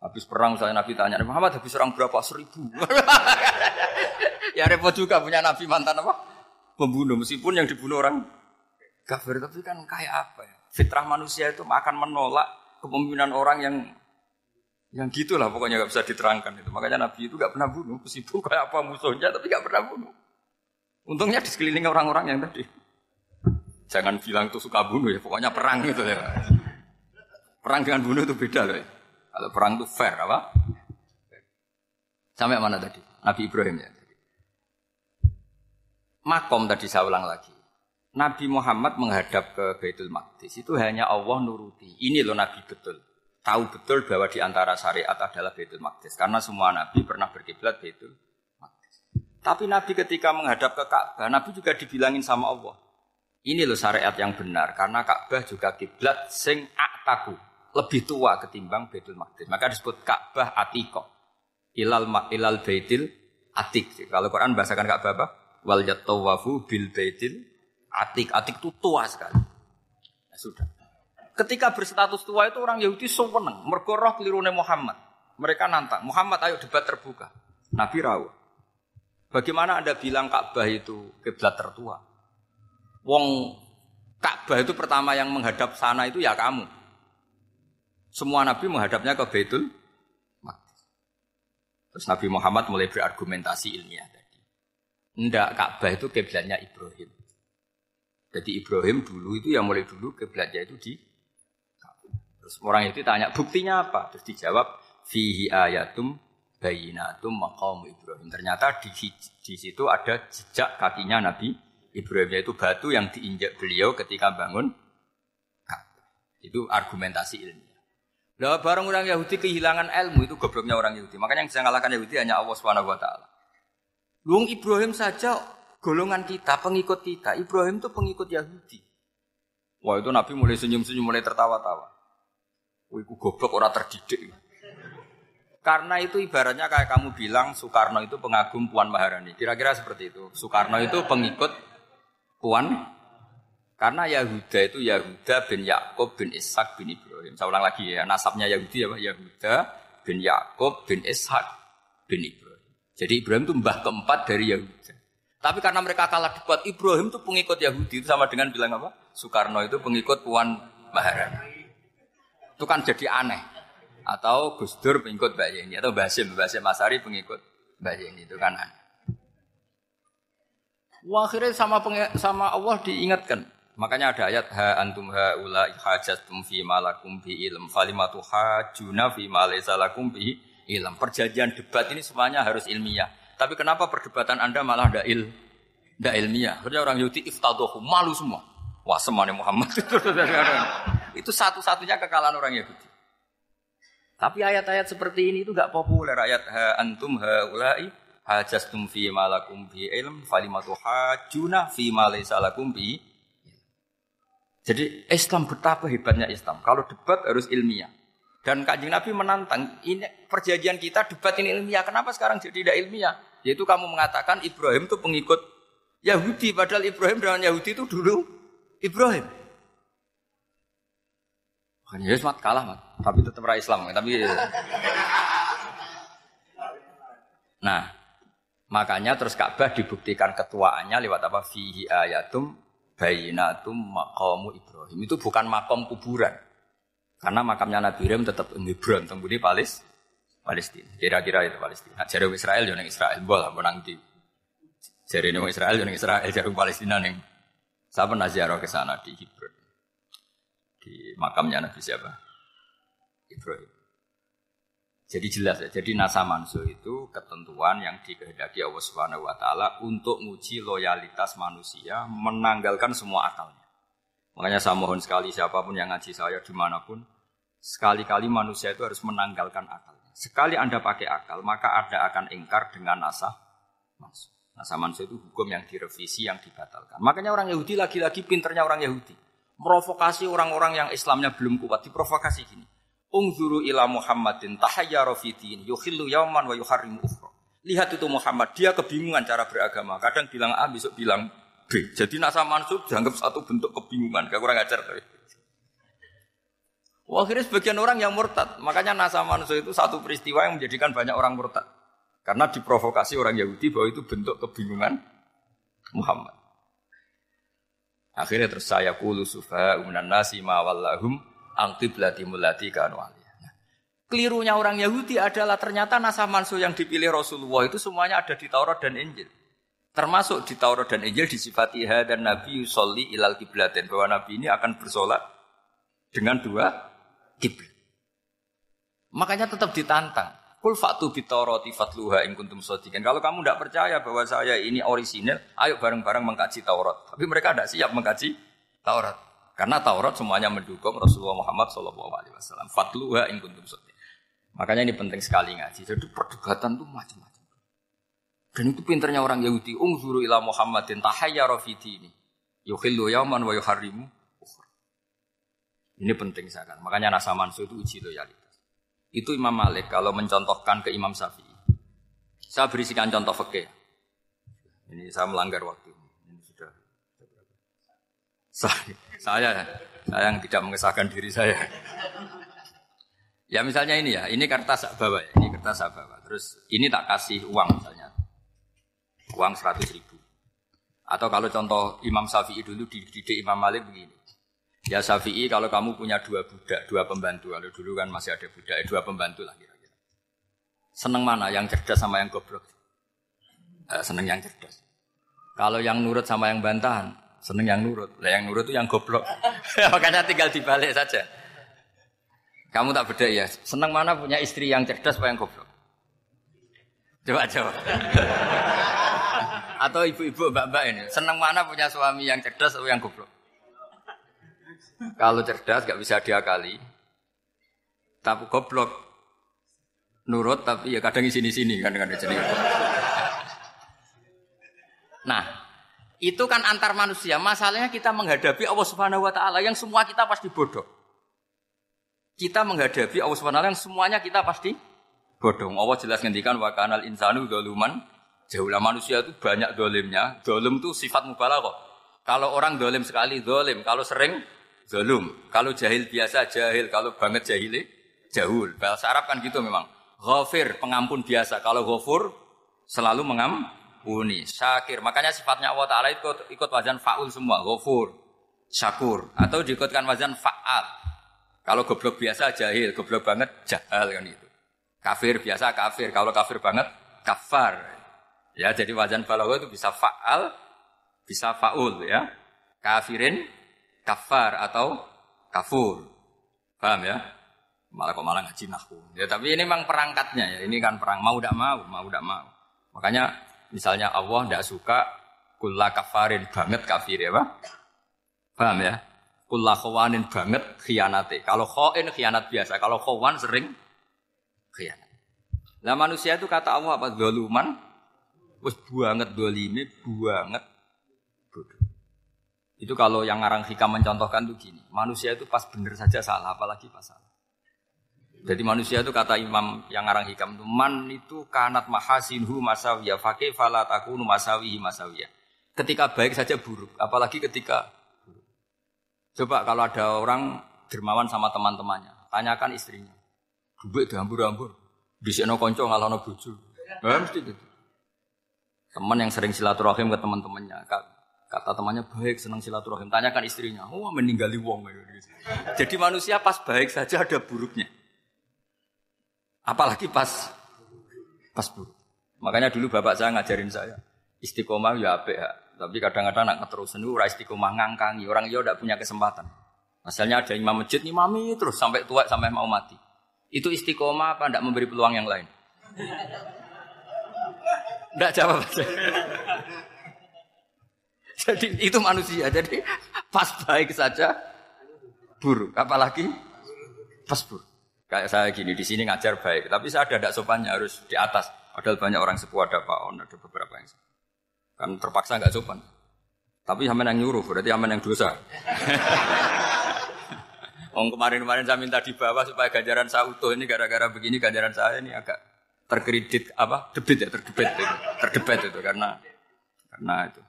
Habis perang saya Nabi tanya, Muhammad habis serang berapa? Seribu. ya repot juga punya Nabi mantan apa? Pembunuh, meskipun yang dibunuh orang kafir. Tapi kan kayak apa ya? Fitrah manusia itu akan menolak kepemimpinan orang yang yang gitulah pokoknya nggak bisa diterangkan itu. Makanya Nabi itu nggak pernah bunuh, meskipun kayak apa musuhnya tapi nggak pernah bunuh. Untungnya di sekeliling orang-orang yang tadi. Jangan bilang tuh suka bunuh ya, pokoknya perang gitu ya. Perang dengan bunuh itu beda loh. Kalau perang itu fair apa? Sampai mana tadi? Nabi Ibrahim ya. Makom tadi saya ulang lagi. Nabi Muhammad menghadap ke Baitul Maqdis itu hanya Allah nuruti. Ini loh Nabi betul tahu betul bahwa di antara syariat adalah Baitul Maqdis karena semua nabi pernah berkiblat Baitul Maqdis. Tapi nabi ketika menghadap ke Ka'bah, nabi juga dibilangin sama Allah. Ini loh syariat yang benar karena Ka'bah juga kiblat sing aktaku, lebih tua ketimbang Baitul Maqdis. Maka disebut Ka'bah Atiko. Ilal ilal Baitil Atik. Kalau Quran bahasakan Ka'bah apa? Wal yatawafu bil Baitil Atik. Atik itu tua sekali. Ya, sudah. Ketika berstatus tua itu orang Yahudi seneng, mergo roh kelirune Muhammad. Mereka nantang, Muhammad ayo debat terbuka. Nabi rawuh. Bagaimana Anda bilang Ka'bah itu kiblat tertua? Wong Ka'bah itu pertama yang menghadap sana itu ya kamu. Semua nabi menghadapnya ke Baitul Maqdis. Terus Nabi Muhammad mulai berargumentasi ilmiah tadi. Enggak, Ka'bah itu kiblatnya Ibrahim. Jadi Ibrahim dulu itu yang mulai dulu kiblatnya itu di Terus orang itu tanya, buktinya apa? Terus dijawab, fihi ayatum bayinatum maqam Ibrahim. Ternyata di, di situ ada jejak kakinya Nabi Ibrahim yaitu batu yang diinjak beliau ketika bangun Itu argumentasi ilmiah. Lah barang orang Yahudi kehilangan ilmu itu gobloknya orang Yahudi. Makanya yang bisa mengalahkan Yahudi hanya Allah Subhanahu wa taala. Luang Ibrahim saja golongan kita, pengikut kita. Ibrahim itu pengikut Yahudi. Wah itu Nabi mulai senyum-senyum, mulai tertawa-tawa. Wih, goblok orang terdidik. Karena itu ibaratnya kayak kamu bilang Soekarno itu pengagum Puan Maharani. Kira-kira seperti itu. Soekarno itu pengikut Puan karena Yahuda itu Yahuda bin Yakub bin Ishak bin Ibrahim. Saya ulang lagi ya, nasabnya Yahudi ya, Yahuda bin Yakub bin Ishak bin Ibrahim. Jadi Ibrahim itu mbah keempat dari Yahuda. Tapi karena mereka kalah debat, Ibrahim itu pengikut Yahudi itu sama dengan bilang apa? Soekarno itu pengikut Puan Maharani itu kan jadi aneh. Atau Gus Dur pengikut Mbak Yeni atau Basim, Basim Masari pengikut Mbak Yeni itu kan aneh. Wah, akhirnya sama sama Allah diingatkan. Makanya ada ayat ha antum ha ula hajatum fi malakum bi ilm falimatu hajuna fi ma lakum bi ilm. Perjanjian debat ini semuanya harus ilmiah. Tapi kenapa perdebatan Anda malah tidak il, ilmiah? Karena orang Yahudi iftadohu malu semua. Wah, semuanya Muhammad itu. Satu-satunya kekalahan orang Yahudi. Tapi ayat-ayat seperti ini itu gak populer. Ayat ha antum ha ulai hajastum fi malakum bi ilm falimatu hajuna fi malakum bi jadi Islam betapa hebatnya Islam. Kalau debat harus ilmiah. Dan kanjeng Nabi menantang, ini perjanjian kita debat ini ilmiah. Kenapa sekarang jadi tidak ilmiah? Yaitu kamu mengatakan Ibrahim itu pengikut Yahudi. Padahal Ibrahim dengan Yahudi itu dulu Ibrahim. Makanya ya mat kalah mat, tapi tetap ra Islam. Tapi Nah, makanya terus Ka'bah dibuktikan ketuaannya lewat apa? Fihi ayatum bayinatum maqamu Ibrahim. Itu bukan makom kuburan. Karena makamnya Nabi Ibrahim tetap di Hebron, tempat Palis, Palestina. Kira-kira itu Palestina. Nah, jari Israel jangan Israel, boleh menang di. Jari Israel jangan Israel, jari Palestina nih. Saya pernah ziarah ke sana di Hebron. Di makamnya Nabi siapa? Ibrahim. Jadi jelas ya. Jadi nasa manso itu ketentuan yang dikehendaki Allah Subhanahu wa taala untuk menguji loyalitas manusia, menanggalkan semua akalnya. Makanya saya mohon sekali siapa pun yang ngaji saya di mana pun, sekali-kali manusia itu harus menanggalkan akalnya. Sekali Anda pakai akal, maka Anda akan ingkar dengan nasa manso. Nasa manso itu hukum yang direvisi, yang dibatalkan. Makanya orang Yahudi lagi-lagi pinternya orang Yahudi. Merovokasi orang-orang yang Islamnya belum kuat, diprovokasi gini. Ungzuru ila Muhammadin tahayyara fidin yukhillu yauman wa yuharrimu ukhra. Lihat itu Muhammad, dia kebingungan cara beragama. Kadang bilang A, besok bilang B. Jadi Nasa Mansur dianggap satu bentuk kebingungan. Gak kurang ajar. Wah, akhirnya sebagian orang yang murtad. Makanya Nasa Mansur itu satu peristiwa yang menjadikan banyak orang murtad. Karena diprovokasi orang Yahudi bahwa itu bentuk kebingungan Muhammad. Akhirnya terus saya kulu sufa umunan nasi mawallahum angkiblati mulati kanu nah, Kelirunya orang Yahudi adalah ternyata nasa mansuh yang dipilih Rasulullah itu semuanya ada di Taurat dan Injil. Termasuk di Taurat dan Injil disifati dan Nabi yusolli ilal kiblatin bahwa Nabi ini akan bersolat dengan dua kiblat. Makanya tetap ditantang. Kul faktu bitoroti fatluha in kuntum sodikin. Kalau kamu tidak percaya bahwa saya ini orisinil, ayo bareng-bareng mengkaji Taurat. Tapi mereka tidak siap mengkaji Taurat. Karena Taurat semuanya mendukung Rasulullah Muhammad Shallallahu Alaihi Wasallam. Fatluha in kuntum Makanya ini penting sekali ngaji. Jadi perdebatan itu macam-macam. Dan itu pinternya orang Yahudi. Ungzuru ila Muhammadin tahayyara fi ini. Yukhillu yaman wa yuharrimu Ini penting sekali. Makanya nasa mansu itu uji loyalitas. Itu Imam Malik kalau mencontohkan ke Imam Syafi'i. Saya berisikan contoh fakih. Ini saya melanggar waktu. Saya, saya, saya yang tidak mengesahkan diri saya. Ya misalnya ini ya, ini kertas bawa ya, ini kertas saya bawa. Terus ini tak kasih uang misalnya, uang seratus ribu. Atau kalau contoh Imam Syafi'i dulu dididik Imam Malik begini. Ya Syafi'i kalau kamu punya dua budak, dua pembantu, kalau dulu kan masih ada budak, dua pembantu lah kira-kira. Seneng mana, yang cerdas sama yang goblok? Eh, seneng yang cerdas. Kalau yang nurut sama yang bantahan, Seneng yang nurut. Lah yang nurut itu yang goblok. Makanya tinggal dibalik saja. Kamu tak beda ya. Seneng mana punya istri yang cerdas apa yang goblok? Coba coba. Atau ibu-ibu mbak-mbak ini. Seneng mana punya suami yang cerdas atau yang goblok? Kalau cerdas gak bisa diakali. Tapi goblok nurut tapi ya kadang di sini-sini kan dengan Nah, itu kan antar manusia. Masalahnya kita menghadapi Allah Subhanahu wa taala yang semua kita pasti bodoh. Kita menghadapi Allah Subhanahu wa taala yang semuanya kita pasti bodoh. Allah jelas ngendikan wa kanal insanu dzaluman. Jauhlah manusia itu banyak dolimnya. Dolim itu sifat mubalaghah. Kalau orang dolim sekali dolim, kalau sering dolim. Kalau jahil biasa jahil, kalau banget jahili jahul. Bahasa Arab kan gitu memang. Ghafir, pengampun biasa. Kalau ghafur, selalu mengam, uni, syakir. Makanya sifatnya Allah Ta'ala ikut, ikut wazan fa'ul semua. Ghafur, syakur. Atau diikutkan wazan fa'al. Kalau goblok biasa jahil, goblok banget jahal kan itu. Kafir biasa kafir, kalau kafir banget kafar. Ya, jadi wazan balaghah itu bisa fa'al, bisa fa'ul ya. Kafirin, kafar atau kafur. Paham ya? Malah kok malah ngaji nahu. Ya, tapi ini memang perangkatnya ya. Ini kan perang mau tidak mau, mau tidak mau. Makanya Misalnya Allah tidak suka kulla kafarin banget kafir ya Pak. Paham ya? Kulla khawanin banget khianate. Kalau khain khianat biasa, kalau khawan sering khianat. Nah manusia itu kata Allah apa? Doluman, wis banget dolime, banget bodoh. Itu kalau yang ngarang hikam mencontohkan tuh gini, manusia itu pas bener saja salah, apalagi pas salah. Jadi manusia itu kata Imam yang ngarang hikam itu man itu kanat mahasinhu masawiya fakih fala takunu masawihi masawiya. Ketika baik saja buruk, apalagi ketika. Coba kalau ada orang dermawan sama teman-temannya. Tanyakan istrinya. Duit dihambur-hambur. Di sini konco ngalono bojo. Nah, mesti gitu. Teman yang sering silaturahim ke teman-temannya. Kata temannya baik, senang silaturahim. Tanyakan istrinya. Oh, meninggali wong. Jadi manusia pas baik saja ada buruknya. Apalagi pas pas buruk. Makanya dulu bapak saya ngajarin saya istiqomah ya apik ya. Tapi kadang-kadang nak keterusan itu ora istiqomah ngangkangi. Orang dia tidak punya kesempatan. Misalnya ada imam masjid mami terus sampai tua sampai mau mati. Itu istiqomah apa tidak memberi peluang yang lain? Tidak jawab. Jadi itu manusia. Jadi pas baik saja buruk. Apalagi pas buruk. Kayak saya gini di sini ngajar baik, tapi saya ada tidak sopannya harus di atas. Padahal banyak orang sepuh ada Pak On, ada beberapa yang kan terpaksa nggak sopan. Tapi sama yang nyuruh, berarti sama yang dosa. Om kemarin-kemarin saya minta di bawah supaya ganjaran saya utuh ini gara-gara begini ganjaran saya ini agak terkredit apa debit ya terdebit itu terdebit itu karena karena itu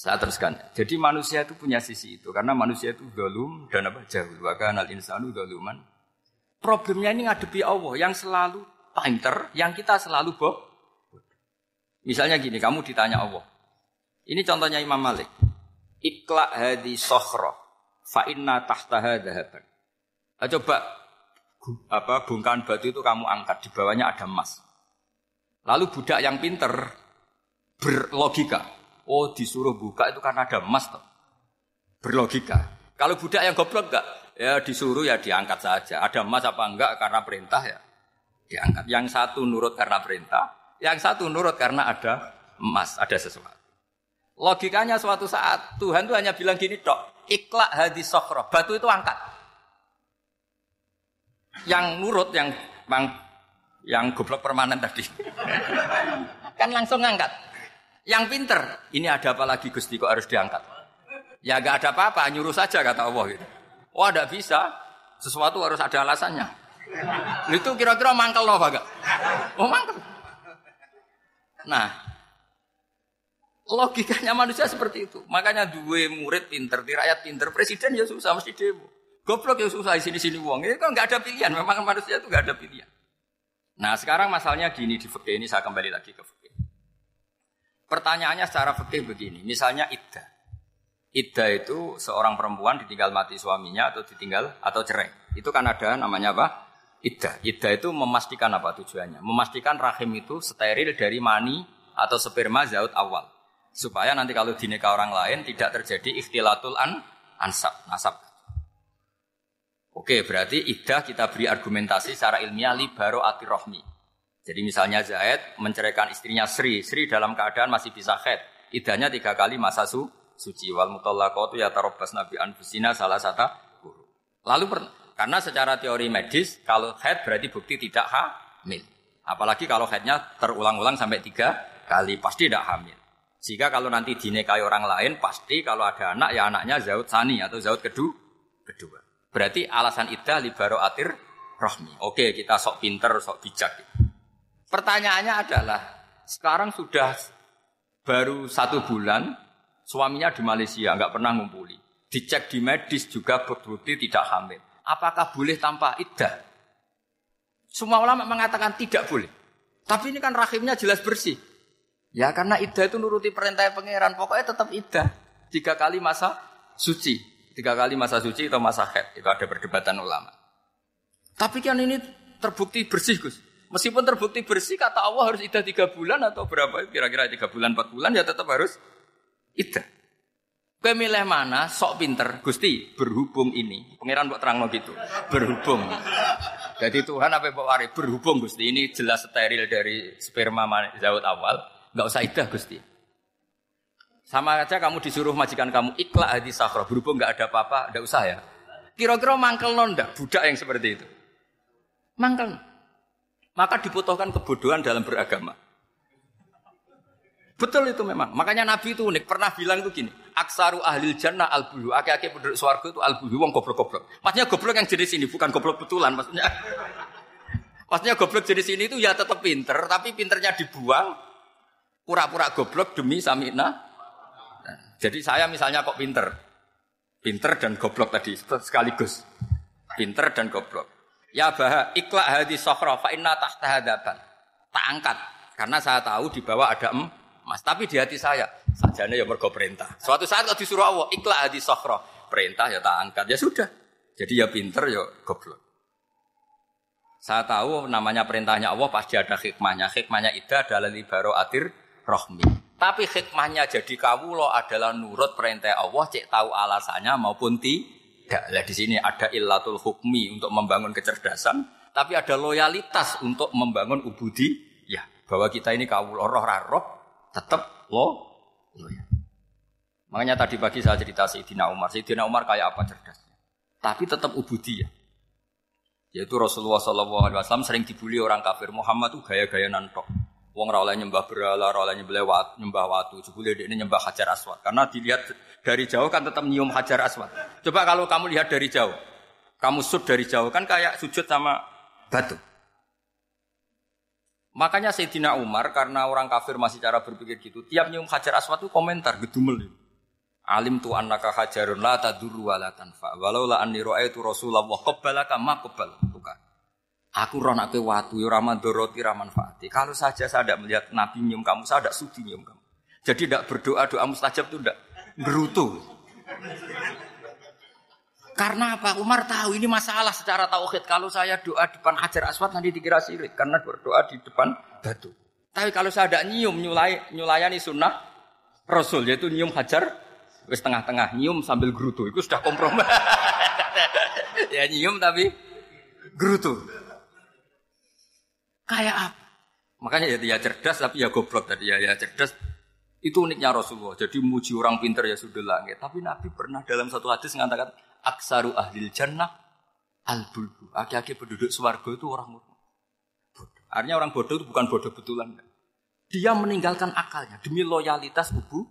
saya teruskan. Jadi manusia itu punya sisi itu karena manusia itu dolum dan apa jauh. Bahkan al insanu doluman. Problemnya ini ngadepi Allah yang selalu pinter, yang kita selalu boh. Misalnya gini, kamu ditanya Allah. Ini contohnya Imam Malik. Ikla hadi sohro, fa inna tahtaha dahaban. Nah, coba apa bungkahan batu itu kamu angkat di bawahnya ada emas. Lalu budak yang pinter berlogika, Oh disuruh buka itu karena ada emas toh. Berlogika. Kalau budak yang goblok enggak, ya disuruh ya diangkat saja. Ada emas apa enggak karena perintah ya diangkat. Yang satu nurut karena perintah, yang satu nurut karena ada emas, ada sesuatu. Logikanya suatu saat Tuhan tuh hanya bilang gini dok, iklak hadis sokro, batu itu angkat. Yang nurut yang bang yang goblok permanen tadi, kan langsung ngangkat. Yang pinter, ini ada apa lagi Gusti kok harus diangkat? Ya gak ada apa-apa, nyuruh saja kata Allah gitu. Oh ada bisa, sesuatu harus ada alasannya. Itu kira-kira mangkel loh gak? Oh mangkel. Nah, logikanya manusia seperti itu. Makanya dua murid pinter, di rakyat pinter, presiden ya susah mesti demo. Goblok ya susah di sini-sini uang. Ini kan nggak ada pilihan. Memang manusia itu nggak ada pilihan. Nah sekarang masalahnya gini di fikih ini saya kembali lagi ke fikih. Pertanyaannya secara fikih begini, misalnya iddah. Iddah itu seorang perempuan ditinggal mati suaminya atau ditinggal atau cerai. Itu kan ada namanya apa? Iddah. Iddah itu memastikan apa tujuannya? Memastikan rahim itu steril dari mani atau sperma zaut awal. Supaya nanti kalau dinikah orang lain tidak terjadi ikhtilatul an ansab, nasab. Oke, berarti iddah kita beri argumentasi secara ilmiah libaro atirohmi. Jadi misalnya Zaid menceraikan istrinya Sri, Sri dalam keadaan masih bisa head. Idahnya tiga kali masa su, suci. Wal mutallaqatu ya tarobas nabi anfusina salah satu guru. Lalu karena secara teori medis kalau head berarti bukti tidak hamil. Apalagi kalau headnya terulang-ulang sampai tiga kali pasti tidak hamil. Jika kalau nanti dinikahi orang lain pasti kalau ada anak ya anaknya zaud sani atau zaud kedua. kedua. Berarti alasan idah libaro atir rohmi. Oke kita sok pinter, sok bijak. Pertanyaannya adalah, sekarang sudah baru satu bulan, suaminya di Malaysia, nggak pernah ngumpuli. Dicek di medis juga berbukti tidak hamil. Apakah boleh tanpa iddah? Semua ulama mengatakan tidak boleh. Tapi ini kan rahimnya jelas bersih. Ya karena iddah itu nuruti perintah pangeran, pokoknya tetap iddah. Tiga kali masa suci. Tiga kali masa suci atau masa head. Itu ada perdebatan ulama. Tapi kan ini terbukti bersih Gus. Meskipun terbukti bersih, kata Allah harus idah tiga bulan atau berapa? Kira-kira tiga bulan, empat bulan, ya tetap harus idah. Kue milih mana? Sok pinter, Gusti. Berhubung ini, pangeran buat terang gitu. Berhubung. Jadi Tuhan apa buat wari? Berhubung Gusti. Ini jelas steril dari sperma zaud awal. Gak usah idah Gusti. Sama aja kamu disuruh majikan kamu ikhlas hadis sahroh. Berhubung gak ada apa-apa, gak usah ya. Kira-kira mangkel nonda budak yang seperti itu. Mangkel. Maka dibutuhkan kebodohan dalam beragama. Betul itu memang. Makanya Nabi itu unik. Pernah bilang itu gini. Aksaru ahlil jannah al bulu. Aki-aki penduduk suarga itu al bulu. Wong goblok-goblok. Maksudnya goblok yang jenis ini. Bukan goblok betulan. Maksudnya. Maksudnya goblok jenis ini itu ya tetap pinter. Tapi pinternya dibuang. Pura-pura goblok demi samina. Jadi saya misalnya kok pinter. Pinter dan goblok tadi sekaligus. Pinter dan goblok. Ya bah ikhla hadi sokhra fa inna tahta hadaban. Tak angkat karena saya tahu di bawah ada emas. Tapi di hati saya sajane ya mergo perintah. Suatu saat kalau disuruh Allah ikhla hadi sokhra perintah ya tak angkat ya sudah. Jadi ya pinter ya goblok. Saya tahu namanya perintahnya Allah pasti ada hikmahnya. Hikmahnya itu adalah libaro atir rohmi. Tapi hikmahnya jadi kawulo adalah nurut perintah Allah, cek tahu alasannya maupun tidak. Lah di sini ada illatul hukmi untuk membangun kecerdasan, tapi ada loyalitas untuk membangun ubudi. Ya, bahwa kita ini kawulo roh roh tetap lo loyal. Makanya tadi pagi saya cerita Sayyidina Umar. Sayyidina Umar kayak apa cerdasnya? Tapi tetap ubudi ya. Yaitu Rasulullah Wasallam sering dibully orang kafir. Muhammad tuh gaya-gaya nantok. Wong rawleh nyembah berhala, rawleh nyembah watu, nyembah watu. Jebule ini nyembah hajar aswad. Karena dilihat dari jauh kan tetap nyium hajar aswad. Coba kalau kamu lihat dari jauh, kamu sud dari jauh kan kayak sujud sama batu. Makanya Sayyidina Umar karena orang kafir masih cara berpikir gitu, tiap nyium hajar aswad itu komentar gedumel. Alim tu annaka hajarun la tadurru wa la tanfa. Walau la anni ra'aitu Rasulullah qabbalaka ma qabbal. Tukar. Aku roh nak watu ya ora mandoroti ra manfaati. Kalau saja saya tidak melihat Nabi nyium kamu, saya tidak sudi nyium kamu. Jadi tidak berdoa doa mustajab itu tidak berutu. Karena apa? Umar tahu ini masalah secara tauhid. Kalau saya doa di depan Hajar Aswad nanti dikira sirik karena berdoa di depan batu. Tapi kalau saya tidak nyium nyulai nyulayani sunnah Rasul yaitu nyium Hajar Wis tengah-tengah nyium sambil gerutu, itu sudah kompromi. ya nyium tapi gerutu. Kayak apa? Makanya ya dia cerdas tapi ya goblok tadi ya ya cerdas. Itu uniknya Rasulullah. Jadi muji orang pinter ya sudah langit. Tapi Nabi pernah dalam satu hadis mengatakan aksaru ahlil jannah al bulbu. Aki-aki penduduk swargo itu orang bodoh. Artinya orang bodoh itu bukan bodoh betulan. Dia meninggalkan akalnya demi loyalitas ubu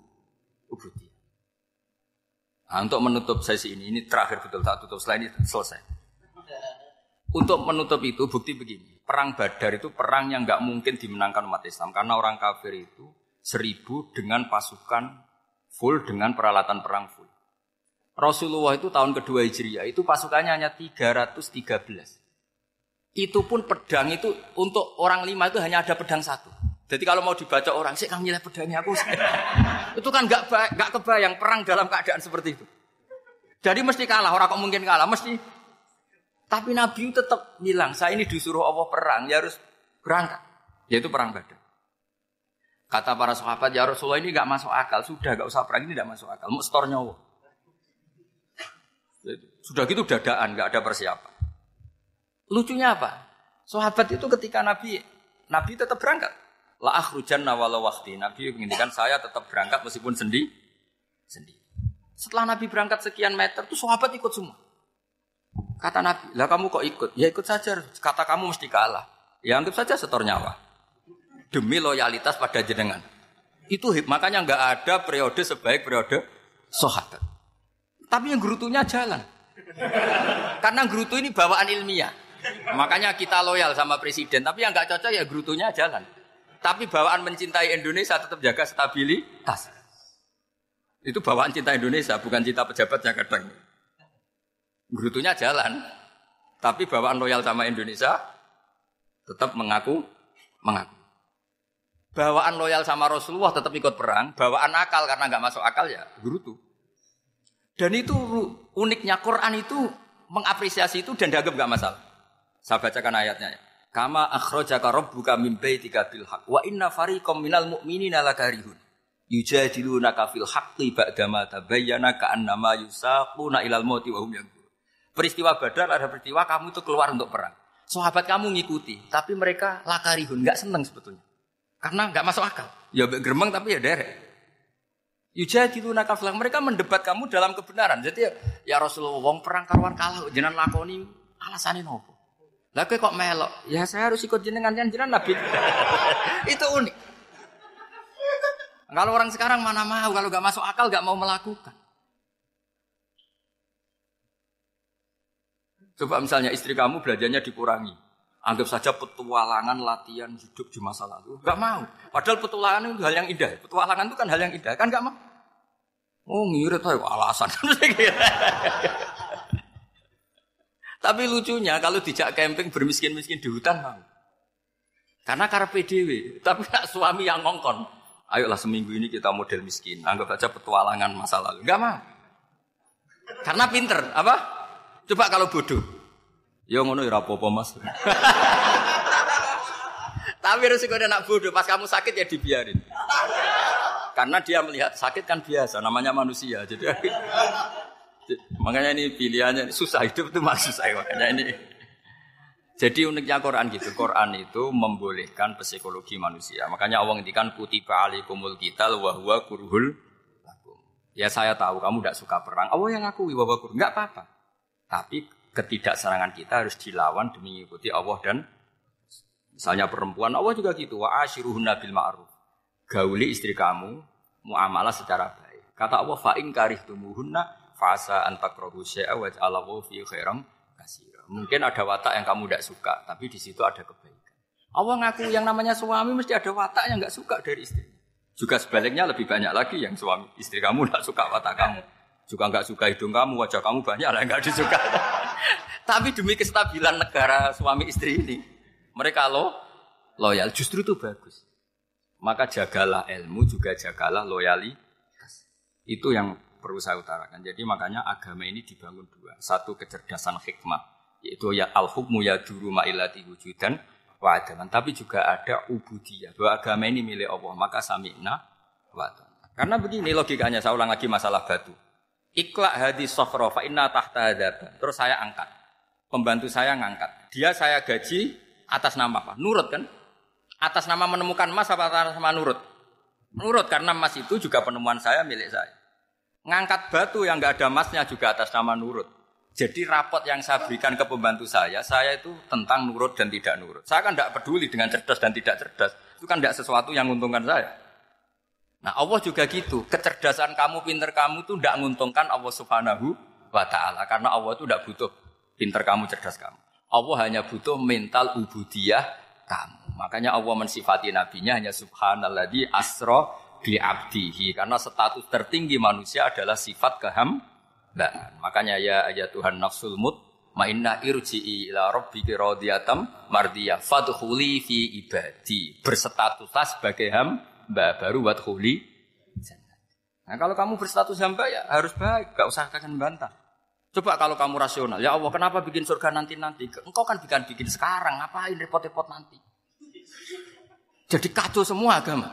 ubudi. Nah, untuk menutup sesi ini, ini terakhir betul tak tutup selain ini selesai. Untuk menutup itu bukti begini, perang Badar itu perang yang nggak mungkin dimenangkan umat Islam karena orang kafir itu seribu dengan pasukan full dengan peralatan perang full. Rasulullah itu tahun kedua Hijriah itu pasukannya hanya 313. Itu pun pedang itu untuk orang lima itu hanya ada pedang satu. Jadi kalau mau dibaca orang, sih kamu nilai pedangnya aku. itu kan nggak nggak kebayang perang dalam keadaan seperti itu. Jadi mesti kalah, orang kok mungkin kalah, mesti. Tapi Nabi tetap bilang, saya ini disuruh Allah perang, ya harus berangkat. Yaitu perang Badar. Kata para sahabat, ya Rasulullah ini nggak masuk akal, sudah nggak usah perang ini nggak masuk akal, mau setor nyawa. Sudah gitu dadaan, nggak ada persiapan. Lucunya apa? Sahabat itu ketika Nabi Nabi tetap berangkat. La akhrujan walau waktu. Nabi menginginkan saya tetap berangkat meskipun sendi sendi. Setelah Nabi berangkat sekian meter, tuh sahabat ikut semua. Kata Nabi, lah kamu kok ikut? Ya ikut saja. Kata kamu mesti kalah. Ya anggap saja setor nyawa. Demi loyalitas pada jenengan. Itu makanya nggak ada periode sebaik periode sahabat. Tapi yang gerutunya jalan. Karena gerutu ini bawaan ilmiah. Makanya kita loyal sama presiden. Tapi yang nggak cocok ya gerutunya jalan. Tapi bawaan mencintai Indonesia tetap jaga stabilitas. Itu bawaan cinta Indonesia, bukan cinta pejabatnya kadang. Gerutunya jalan, tapi bawaan loyal sama Indonesia tetap mengaku mengaku. Bawaan loyal sama Rasulullah tetap ikut perang, bawaan akal karena nggak masuk akal ya gerutu. Dan itu uniknya Quran itu mengapresiasi itu dan dianggap nggak masalah. Saya bacakan ayatnya. Ya. Kama akhrajaka rabbuka min baitika bil haqq wa inna fariqam minal mu'minina lakarihun. Yujadilunaka fil haqqi ba'dama tabayyana ka'annama yusaquna ilal mauti wa hum. Peristiwa Badar ada peristiwa kamu itu keluar untuk perang. Sahabat kamu ngikuti, tapi mereka lakarihun, enggak senang sebetulnya. Karena enggak masuk akal. Ya geremeng tapi ya derek. Yujadilunaka fil mereka mendebat kamu dalam kebenaran. Jadi ya, Rasulullah wong perang karuan kalah jenengan lakoni alasane nopo? Lah kok melok? Ya saya harus ikut jenengan jenengan Nabi. itu unik. Kalau orang sekarang mana mau kalau gak masuk akal gak mau melakukan. Coba misalnya istri kamu belajarnya dikurangi. Anggap saja petualangan latihan hidup di masa lalu. Gak mau. Padahal petualangan itu hal yang indah. Petualangan itu kan hal yang indah. Kan gak mau. Oh ngirit ayo alasan. Tapi lucunya kalau dijak camping bermiskin-miskin di hutan mau. Karena karena PDW, tapi nak suami yang ngongkon. Ayolah seminggu ini kita model miskin, anggap aja petualangan masa lalu. Enggak mah. Karena pinter, apa? Coba kalau bodoh. Ya ngono ya apa Mas. Tapi resiko nak bodoh, pas kamu sakit ya dibiarin. Karena dia melihat sakit kan biasa, namanya manusia. Jadi makanya ini pilihannya susah hidup itu masih susah makanya ini. Jadi uniknya Quran gitu, Quran itu membolehkan psikologi manusia. Makanya Allah ngendikan kutiba alaikumul qital wa huwa kurhul Ya saya tahu kamu tidak suka perang. Allah yang aku bahwa kurhul enggak apa-apa. Tapi ketidakserangan kita harus dilawan demi mengikuti Allah dan misalnya perempuan Allah juga gitu wa ashiruhunna bil ma'ruf gauli istri kamu muamalah secara baik. Kata Allah fa in karihtumuhunna fasa antakrohu syai'a wa ja'alahu fi khairam kasira. Mungkin ada watak yang kamu tidak suka, tapi di situ ada kebaikan. Allah ngaku yang namanya suami mesti ada watak yang nggak suka dari istri. Juga sebaliknya lebih banyak lagi yang suami istri kamu tidak suka watak kamu. Juga nggak suka hidung kamu, wajah kamu banyak lah nggak disuka. tapi demi kestabilan negara suami istri ini, mereka lo loyal justru itu bagus. Maka jagalah ilmu, juga jagalah loyalitas. Itu yang perlu saya utarakan. Jadi makanya agama ini dibangun dua. Satu kecerdasan hikmah, yaitu ya al-hukmu ya duru ma'ilati wujudan wa adaman. Tapi juga ada ubudiyah, bahwa agama ini milik Allah. Maka sami'na wa Karena begini logikanya, saya ulang lagi masalah batu. Iklak hadis sokhro fa inna tahta hadaba. Terus saya angkat. Pembantu saya ngangkat. Dia saya gaji atas nama apa? Nurut kan? Atas nama menemukan emas apa atas nama nurut? Nurut karena emas itu juga penemuan saya milik saya. Ngangkat batu yang nggak ada emasnya juga atas nama nurut. Jadi rapot yang saya berikan ke pembantu saya, saya itu tentang nurut dan tidak nurut. Saya kan tidak peduli dengan cerdas dan tidak cerdas. Itu kan tidak sesuatu yang menguntungkan saya. Nah Allah juga gitu. Kecerdasan kamu, pinter kamu itu tidak menguntungkan Allah subhanahu wa ta'ala. Karena Allah itu tidak butuh pinter kamu, cerdas kamu. Allah hanya butuh mental ubudiyah kamu. Makanya Allah mensifati nabinya hanya subhanalladzi asra bi abdihi karena status tertinggi manusia adalah sifat kehambaan. Makanya ya ayat Tuhan nafsul mut inna irji'i ila rabbiki radiyatam mardiyah fadkhuli fi ibadi. Berstatuslah sebagai hamba baru wadkhuli Nah kalau kamu berstatus hamba ya harus baik, gak usah akan bantah. Coba kalau kamu rasional, ya Allah kenapa bikin surga nanti-nanti? Engkau kan bikin bikin sekarang, ngapain repot-repot nanti? Jadi kacau semua agama.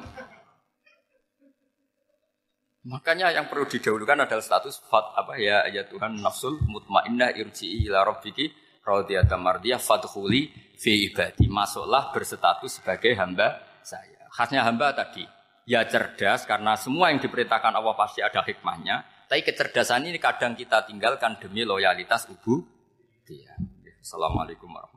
Makanya yang perlu didahulukan adalah status fat apa ya ya Tuhan nafsul mutmainnah irji'i ila rabbiki radiyatan mardiyah fadkhuli fi ibadi. Masuklah berstatus sebagai hamba saya. Khasnya hamba tadi ya cerdas karena semua yang diperintahkan Allah pasti ada hikmahnya. Tapi kecerdasan ini kadang kita tinggalkan demi loyalitas ubu. Assalamualaikum warahmatullahi